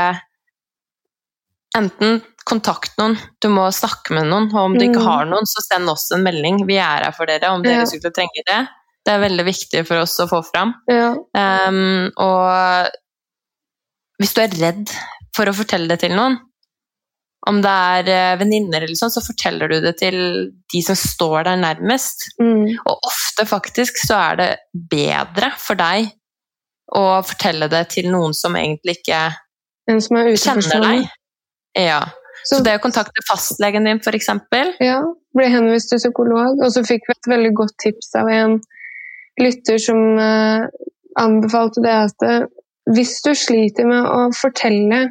enten kontakt noen, du må snakke med noen, og om du ikke Mm. har noen, så send oss en melding. Vi er her for dere om dere Ja. skulle trenge det. Det er veldig viktig for oss å få fram. Ja. Um, og hvis du er redd for å fortelle det til noen, om det er eh, venninner eller sånn, så forteller du det til de som står deg nærmest. Mm. Og ofte faktisk så er det bedre for deg å fortelle det til noen som egentlig ikke som er kjenner deg. Ja. Så det å kontakte fastlegen din, f.eks. Ja, ble henvist til psykolog, og så fikk vi et veldig godt tips av en lytter som eh, anbefalte det at eh, hvis du sliter med å fortelle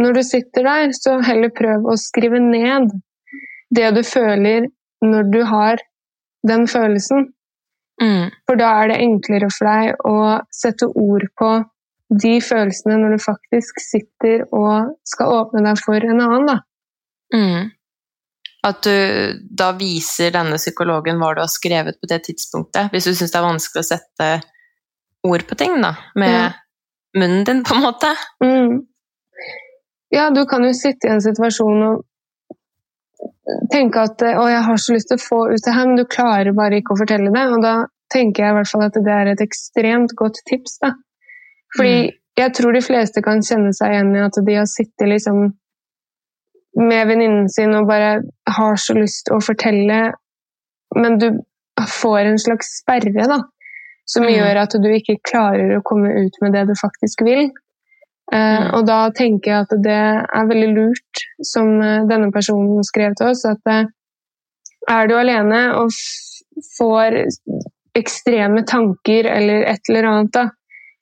når du sitter der, så heller prøv å skrive ned det du føler når du har den følelsen. Mm. For da er det enklere for deg å sette ord på de følelsene når du faktisk sitter og skal åpne deg for en annen. Mm. At du da viser denne psykologen hva du har skrevet på det tidspunktet, hvis du syns det er vanskelig å sette ord på ting, da, med Ja. munnen din, på en måte. Mm. Ja, du kan jo sitte i en situasjon og tenke at å, jeg har så lyst til å få ut det her, men du klarer bare ikke å fortelle det. Og da tenker jeg i hvert fall at det er et ekstremt godt tips. Da. Fordi Mm. jeg tror de fleste kan kjenne seg igjen i at de har sittet liksom med venninnen sin og bare har så lyst til å fortelle, men du får en slags sperre, da. Som Mm. gjør at du ikke klarer å komme ut med det du faktisk vil. Mm. Og da tenker jeg at det er veldig lurt, som eh, denne personen skrev til oss, at eh, er du alene og får ekstreme tanker eller et eller annet, da,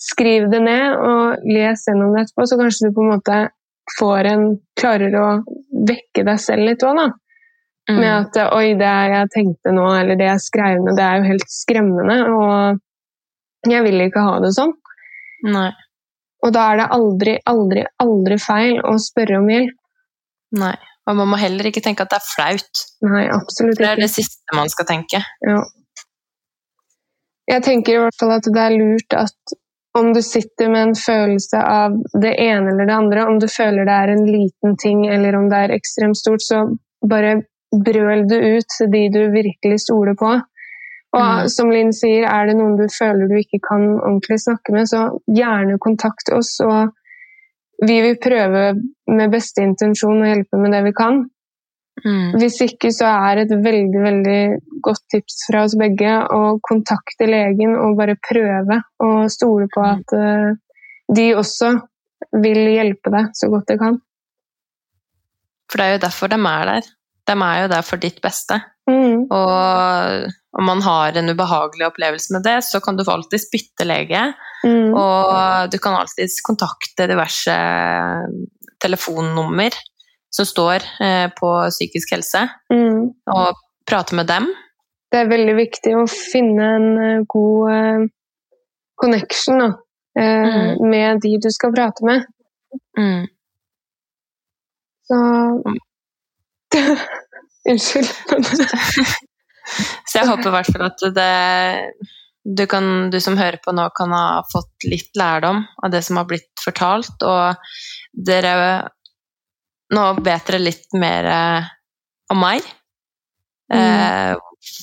skriv det ned og les gjennom det etterpå, så kanskje du på en måte får en klarer å vekke deg selv litt òg, da. Mm. Med at eh, oi, det jeg tenkte nå, eller det jeg skrev ned, det er jo helt skremmende, og jeg vil ikke ha det sånn. Nei. Og da er det aldri, aldri, aldri feil å spørre om hjelp. Nei. Og man må heller ikke tenke at det er flaut. Nei, absolutt ikke. Det er det siste man skal tenke. Ja. Jeg tenker i hvert fall at det er lurt at om du sitter med en følelse av det ene eller det andre, om du føler det er en liten ting eller om det er ekstremt stort, så bare brøl det ut til de du virkelig stoler på. Og Mm. som Linn sier, er det noen du føler du ikke kan ordentlig snakke med, så gjerne kontakt oss. Og vi vil prøve med beste intensjon å hjelpe med det vi kan. Mm. Hvis ikke så er et veldig veldig godt tips fra oss begge å kontakte legen og bare prøve å stole på at uh, de også vil hjelpe deg så godt de kan. For det er jo derfor de er der. De er jo der for ditt beste. Mm. Og om man har en ubehagelig opplevelse med det, så kan du alltid bytte lege. Mm. Og du kan alltids kontakte diverse telefonnummer som står eh, på psykisk helse, Mm. og prate med dem. Det er veldig viktig å finne en eh, god eh, connection da, eh, med de du skal prate med. Mm. Så Unnskyld. Så jeg håper i hvert fall at det, du, kan, du som hører på nå, kan ha fått litt lærdom av det som har blitt fortalt, og dere Nå vet dere litt mer eh, om meg. Eh,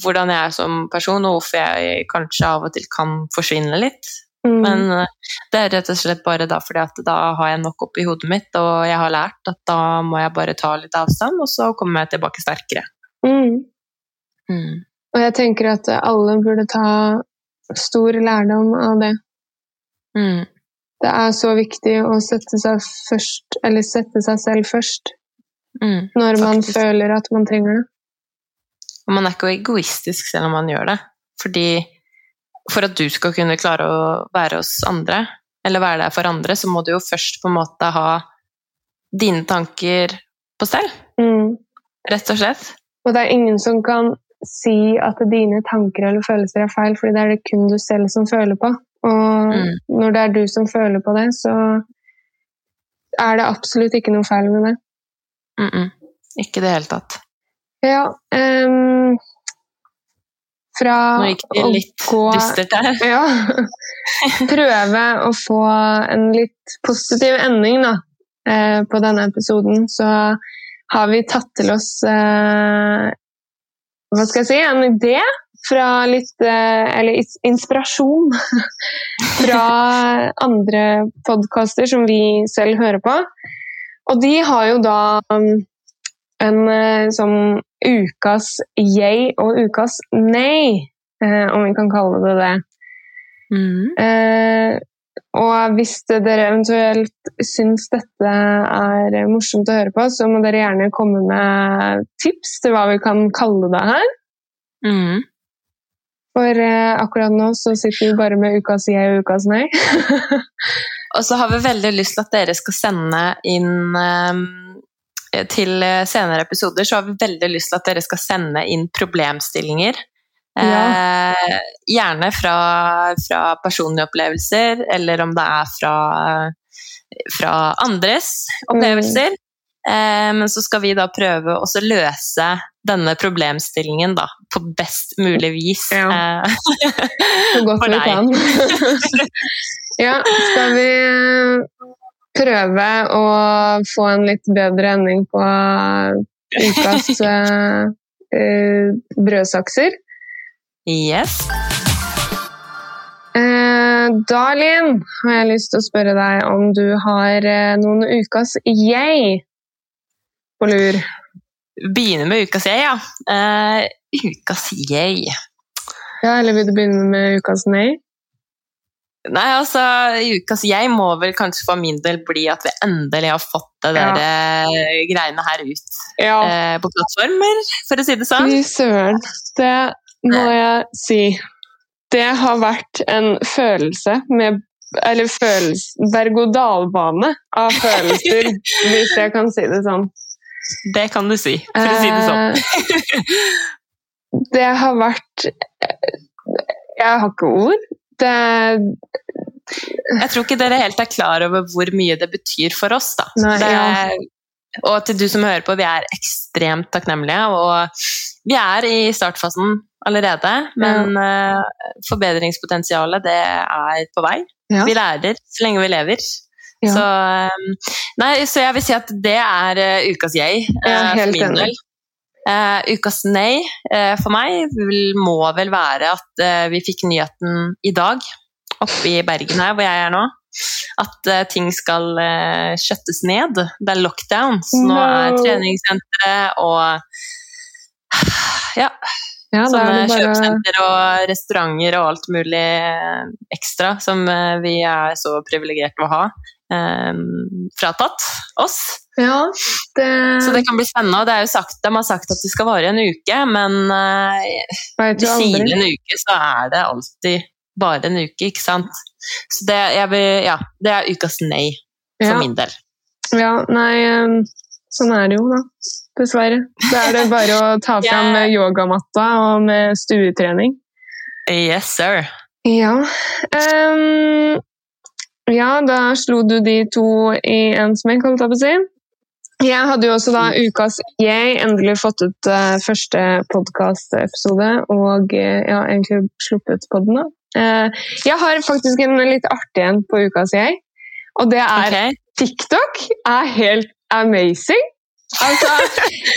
hvordan jeg er som person, og hvorfor jeg kanskje av og til kan forsvinne litt. Mm. Men eh, det er rett og slett bare da fordi at da har jeg nok oppi hodet mitt, og jeg har lært at da må jeg bare ta litt avstand, og så kommer jeg tilbake sterkere. Mm. Mm. Og jeg tenker at alle burde ta stor lærdom av det. Mm. Det er så viktig å sette seg først, eller sette seg selv først, Mm. når man Faktisk. føler at man trenger det. Og man er ikke egoistisk selv om man gjør det. Fordi for at du skal kunne klare å være hos andre, eller være der for andre, så må du jo først på en måte ha dine tanker på stell, Mm. rett og slett. Og det er ingen som kan si at dine tanker eller følelser er feil, fordi det er det kun du selv som føler på. Og Mm. når det er du som føler på det, så er det absolutt ikke noe feil med det. Mm -mm. Ikke i det hele tatt. Ja, um, fra Nå gikk det litt gå dystert her. Ja. Prøve å få en litt positiv ending da, eh, på denne episoden, så har vi tatt til oss eh, Hva skal jeg si? En idé fra litt eh, Eller inspirasjon fra andre podkaster som vi selv hører på. Og de har jo da um, en eh, sånn ukas yay og ukas nei, eh, om vi kan kalle det det. Mm. Eh, og hvis dere eventuelt syns dette er morsomt å høre på, så må dere gjerne komme med tips til hva vi kan kalle det her. Mm. For eh, akkurat nå så sitter vi bare med ukas jeg og ukas nei. Og så har vi veldig lyst til at dere skal sende inn eh, til senere episoder, så har vi veldig lyst til at dere skal sende inn problemstillinger. Ja. Eh, gjerne fra, fra personlige opplevelser, eller om det er fra, fra andres opplevelser. Eh, men så skal vi da prøve å løse denne problemstillingen da, på best mulig vis. Ja. Eh, Så godt For vi kan. ja, skal vi prøve å få en litt bedre ending på ukas eh, eh, brødsakser? yes. Eh, da, Linn, har jeg lyst til å spørre deg om du har eh, noen ukas yay på lur. Begynner med ukas jeg, ja. Uh, ukas jeg Ja, eller vil du begynne med ukas nei? Nei, altså, ukas jeg må vel kanskje for min del bli at vi endelig har fått det Ja. der eh, greiene her ut Ja. uh, på plattformer, for å si det sånn. Fy søren. Det må jeg si. Det har vært en følelse med Eller Berg-og-dal-bane av følelser, hvis jeg kan si det sånn. Det kan du si, for å si det sånn. Eh, Det har vært Jeg har ikke ord. Det Jeg tror ikke dere helt er klar over hvor mye det betyr for oss, da. Nei, det, ja. Og til du som hører på, vi er ekstremt takknemlige, og vi er i startfasen allerede, men eh, forbedringspotensialet, det er på vei. Ja. Vi lærer så lenge vi lever. Ja. Så, eh, nei, så jeg vil si at det er eh, ukas jeg, eh, er for min enig. del. Uh, ukas nei uh, for meg vil, må vel være at uh, vi fikk nyheten i dag, oppe i Bergen her hvor jeg er nå, at eh, ting skal skjøttes ned. Det er lockdown, så nå er treningssenteret og ja, Ja, sånne bare kjøpesenter og restauranter og alt mulig eh, ekstra som eh, vi er så privilegerte å ha, eh, fratatt oss. Ja, det, Så det kan bli spennende. det er jo sagt, De har sagt at det skal vare en uke, men vet de sier en uke, så er det alltid bare en uke, ikke sant. Så det, vil, ja, det er ukas nei for Ja. min del. Ja, nei, eh, sånn er det jo, da. Dessverre. Da er det bare å ta fram yeah. yogamatta og med stuetrening. Yes, sir. Ja. ehm, ja, da slo du de to i en smekk, holdt jeg på å si. Jeg hadde jo også da ukas Jeg endelig fått ut uh, første podkastepisode og jeg ja, egentlig sluppet podden, da. Uh, jeg har faktisk en litt artig en på ukas Jeg, og det er okay. TikTok er helt amazing. Altså,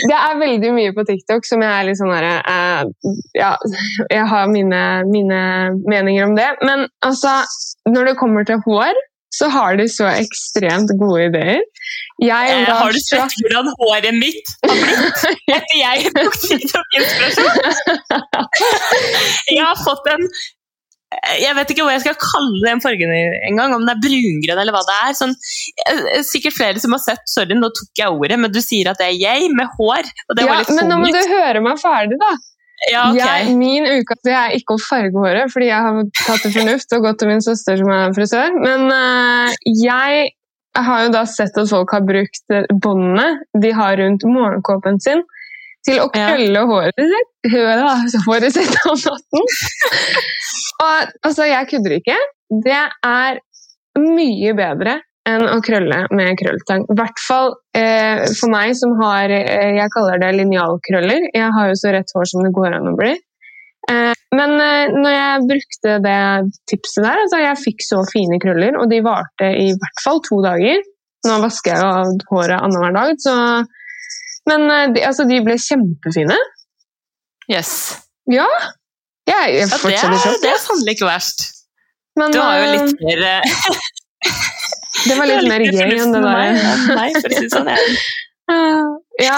det er veldig mye på TikTok som jeg er litt sånn herre eh, Ja, jeg har mine, mine meninger om det. Men altså, når det kommer til hår, så har de så ekstremt gode ideer. Jeg Eh, har du sett hvordan håret mitt har blitt etter jeg tok TikTok-inspirasjon? Jeg har fått en jeg vet ikke hva jeg skal kalle den fargen engang, om den er brungrønn eller hva det er. Sånn, eh, sikkert flere som har sett Sorry, nå tok jeg ordet, men du sier at det er jeg med hår. Og det ja, var litt men nå må du høre meg ferdig, da. Ja, ok. jeg, min det er ikke å farge håret, fordi jeg har tatt til fornuft og gått til min søster som er frisør. Men uh, jeg har jo da sett at folk har brukt eh, båndene de har rundt morgenkåpen sin, til å Ja. krølle håret sitt, da? håret sitt om natten. og altså, jeg kødder ikke. Det er mye bedre enn å krølle med krølltang. I hvert fall eh, for meg som har eh, Jeg kaller det linjalkrøller. Jeg har jo så rett hår som det går an å bli. Eh, men eh, når jeg brukte det tipset der, altså jeg fikk så fine krøller, og de varte i hvert fall to dager. Nå vasker jeg jo håret annenhver dag, så Men eh, de, altså, de ble kjempefine. Yes. Ja. Jeg, jeg Ja, det, er, sjokk. det er sannelig ikke verst. Men Du har jo eh, litt mer eh, det var litt mer gøy enn det der. Nei, for å si det sånn. Jeg, Ja.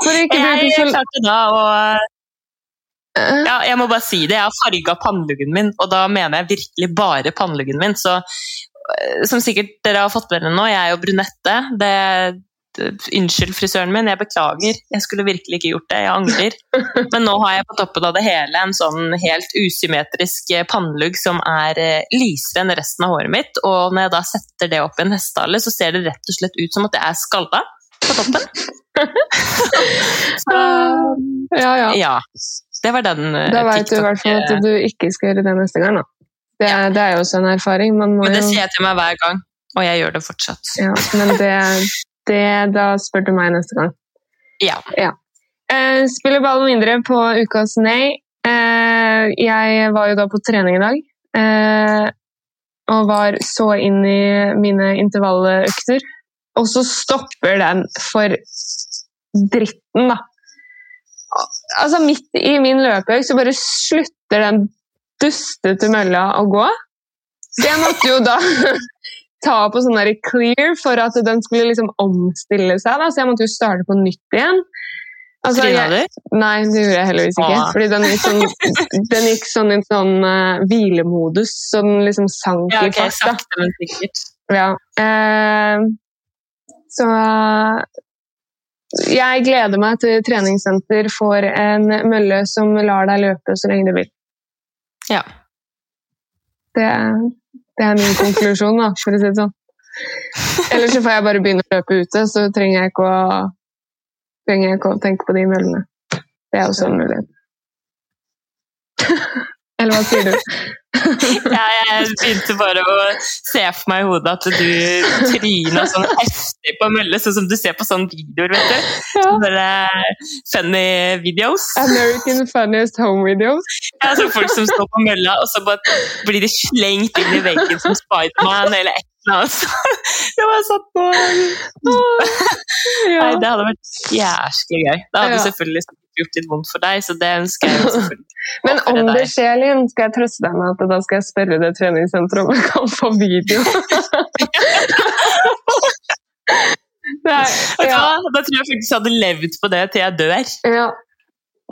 For ikke jeg for klarte da å Ja, jeg må bare si det. Jeg har farga panneluggen min, og da mener jeg virkelig bare panneluggen min. Så som sikkert dere har fått med dere nå, jeg er jo brunette. Det, unnskyld frisøren min, jeg beklager. Jeg skulle virkelig ikke gjort det. Jeg angrer. Men nå har jeg på toppen av det hele en sånn helt usymmetrisk eh, pannelugg som er eh, lysere enn resten av håret mitt. Og når jeg da setter det opp i en hestehale, så ser det rett og slett ut som at jeg er skalla på toppen. Så ja, ja. ja. Det var den eh, Da veit du i hvert fall at du ikke skal gjøre det neste gang. Da. Det, er- det er jo også en erfaring. Men det sier jeg til meg hver gang, og jeg gjør det fortsatt. ja, men det, det Da spør du meg neste gang. Ja. Eh, spiller ballen mindre på ukas nei. Eh, jeg var jo da på trening i dag. Eh, og var så inn i mine intervalløkter. Og så stopper den for dritten, da. Altså Midt i min løpeøkt så bare slutter den dustete mølla å gå. Så jeg måtte jo da ta på sånn der clear for at den skulle liksom omstille seg. Da. Så jeg måtte jo starte på nytt igjen. Altså, jeg, nei, det gjorde jeg heldigvis ikke. Åh. Fordi den gikk sånn, den gikk sånn i en sånn uh, hvilemodus, så den liksom sank Ja, i ok, fart. sakte, men sikkert. Ja. Uh, så jeg gleder meg til treningssenter får en mølle som lar deg løpe så lenge du vil. Ja. Det, det er min konklusjon, da, for å si det sånn. Eller så får jeg bare begynne å løpe ute, så trenger jeg ikke å, jeg ikke å tenke på de møllene. Det er også en mulighet. Eller hva sier du? Ja, jeg begynte bare å se for meg i hodet at du tryna sånn heftig på mølle, sånn som du ser på sånne videoer, vet du. Ja. Bare funny videos. American Funniest Home Videos. Ja, så folk som står på mølla, og så bare blir de slengt inn i veggen som Spiderman eller et eller annet. Det var satt på Ja. Nei, det hadde vært jæsklig gøy. Det hadde du selvfølgelig gjort litt vondt for deg, så det ønsker jeg selvfølgelig. Men om deg. det skjer, Linn, skal jeg trøste deg med at da skal jeg spørre det treningssenteret om jeg kan få video. er, ja. Da tror jeg faktisk jeg hadde levd på det til jeg dør. ja.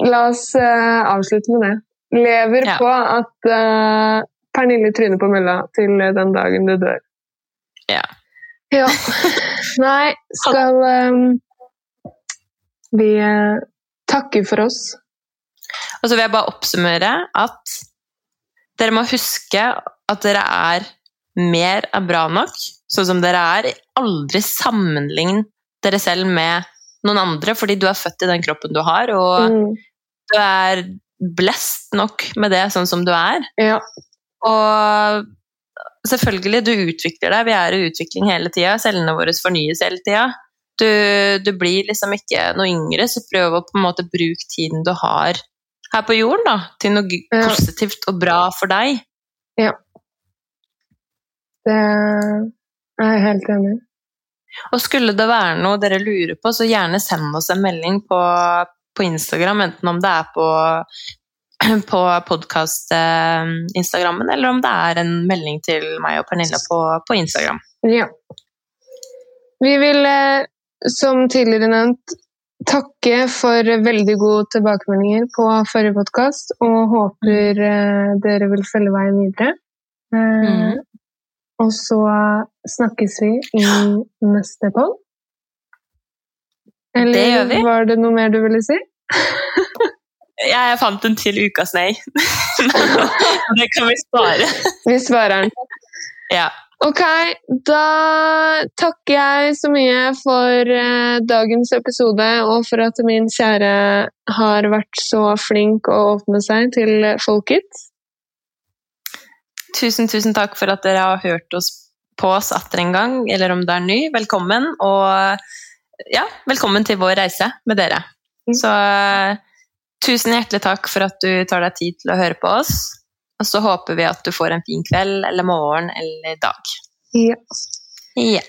La oss uh, avslutte med det. Lever Ja. på at uh, Pernille tryner på mølla til den dagen du dør. Ja. Ja. Nei, skal um, vi eh, takke for oss? Og så vil jeg bare oppsummere at dere må huske at dere er mer er bra nok, sånn som dere er. Aldri sammenlign dere selv med noen andre, fordi du er født i den kroppen du har, og Mm. du er blest nok med det sånn som du er. Ja. Og selvfølgelig, du utvikler deg. Vi er i utvikling hele tida. Cellene våre fornyes hele tida. Du, du blir liksom ikke noe yngre, så prøv å på en måte bruke tiden du har her på jorden, da, til noe Ja. positivt og bra for deg. Ja. Det er jeg helt enig i. Og skulle det være noe dere lurer på, så gjerne send oss en melding på, på Instagram, enten om det er på, på podkast-instagrammen, eller om det er en melding til meg og Pernille på, på Instagram. Ja. Vi vil, eh, som tidligere nevnt, takke for veldig gode tilbakemeldinger på forrige podkast, og håper eh, dere vil følge veien videre. Eh, Mhm. Og så snakkes vi i neste podd. Eller Det gjør vi. var det noe mer du ville si? Jeg fant en til ukas nei. det kan vi spare. Vi svarer den. Ja. Ok, da takker jeg så mye for eh, dagens episode, og for at min kjære har vært så flink å åpne seg til folket. Tusen, tusen takk for at dere har hørt oss på oss atter en gang, eller om det er ny. Velkommen, og ja, velkommen til vår reise med dere. Så eh, tusen hjertelig takk for at du tar deg tid til å høre på oss. Og så håper vi at du får en fin kveld eller morgen eller dag. Ja. Ja.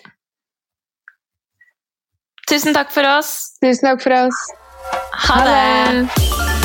Tusen takk for oss. Tusen takk for oss. Ha det!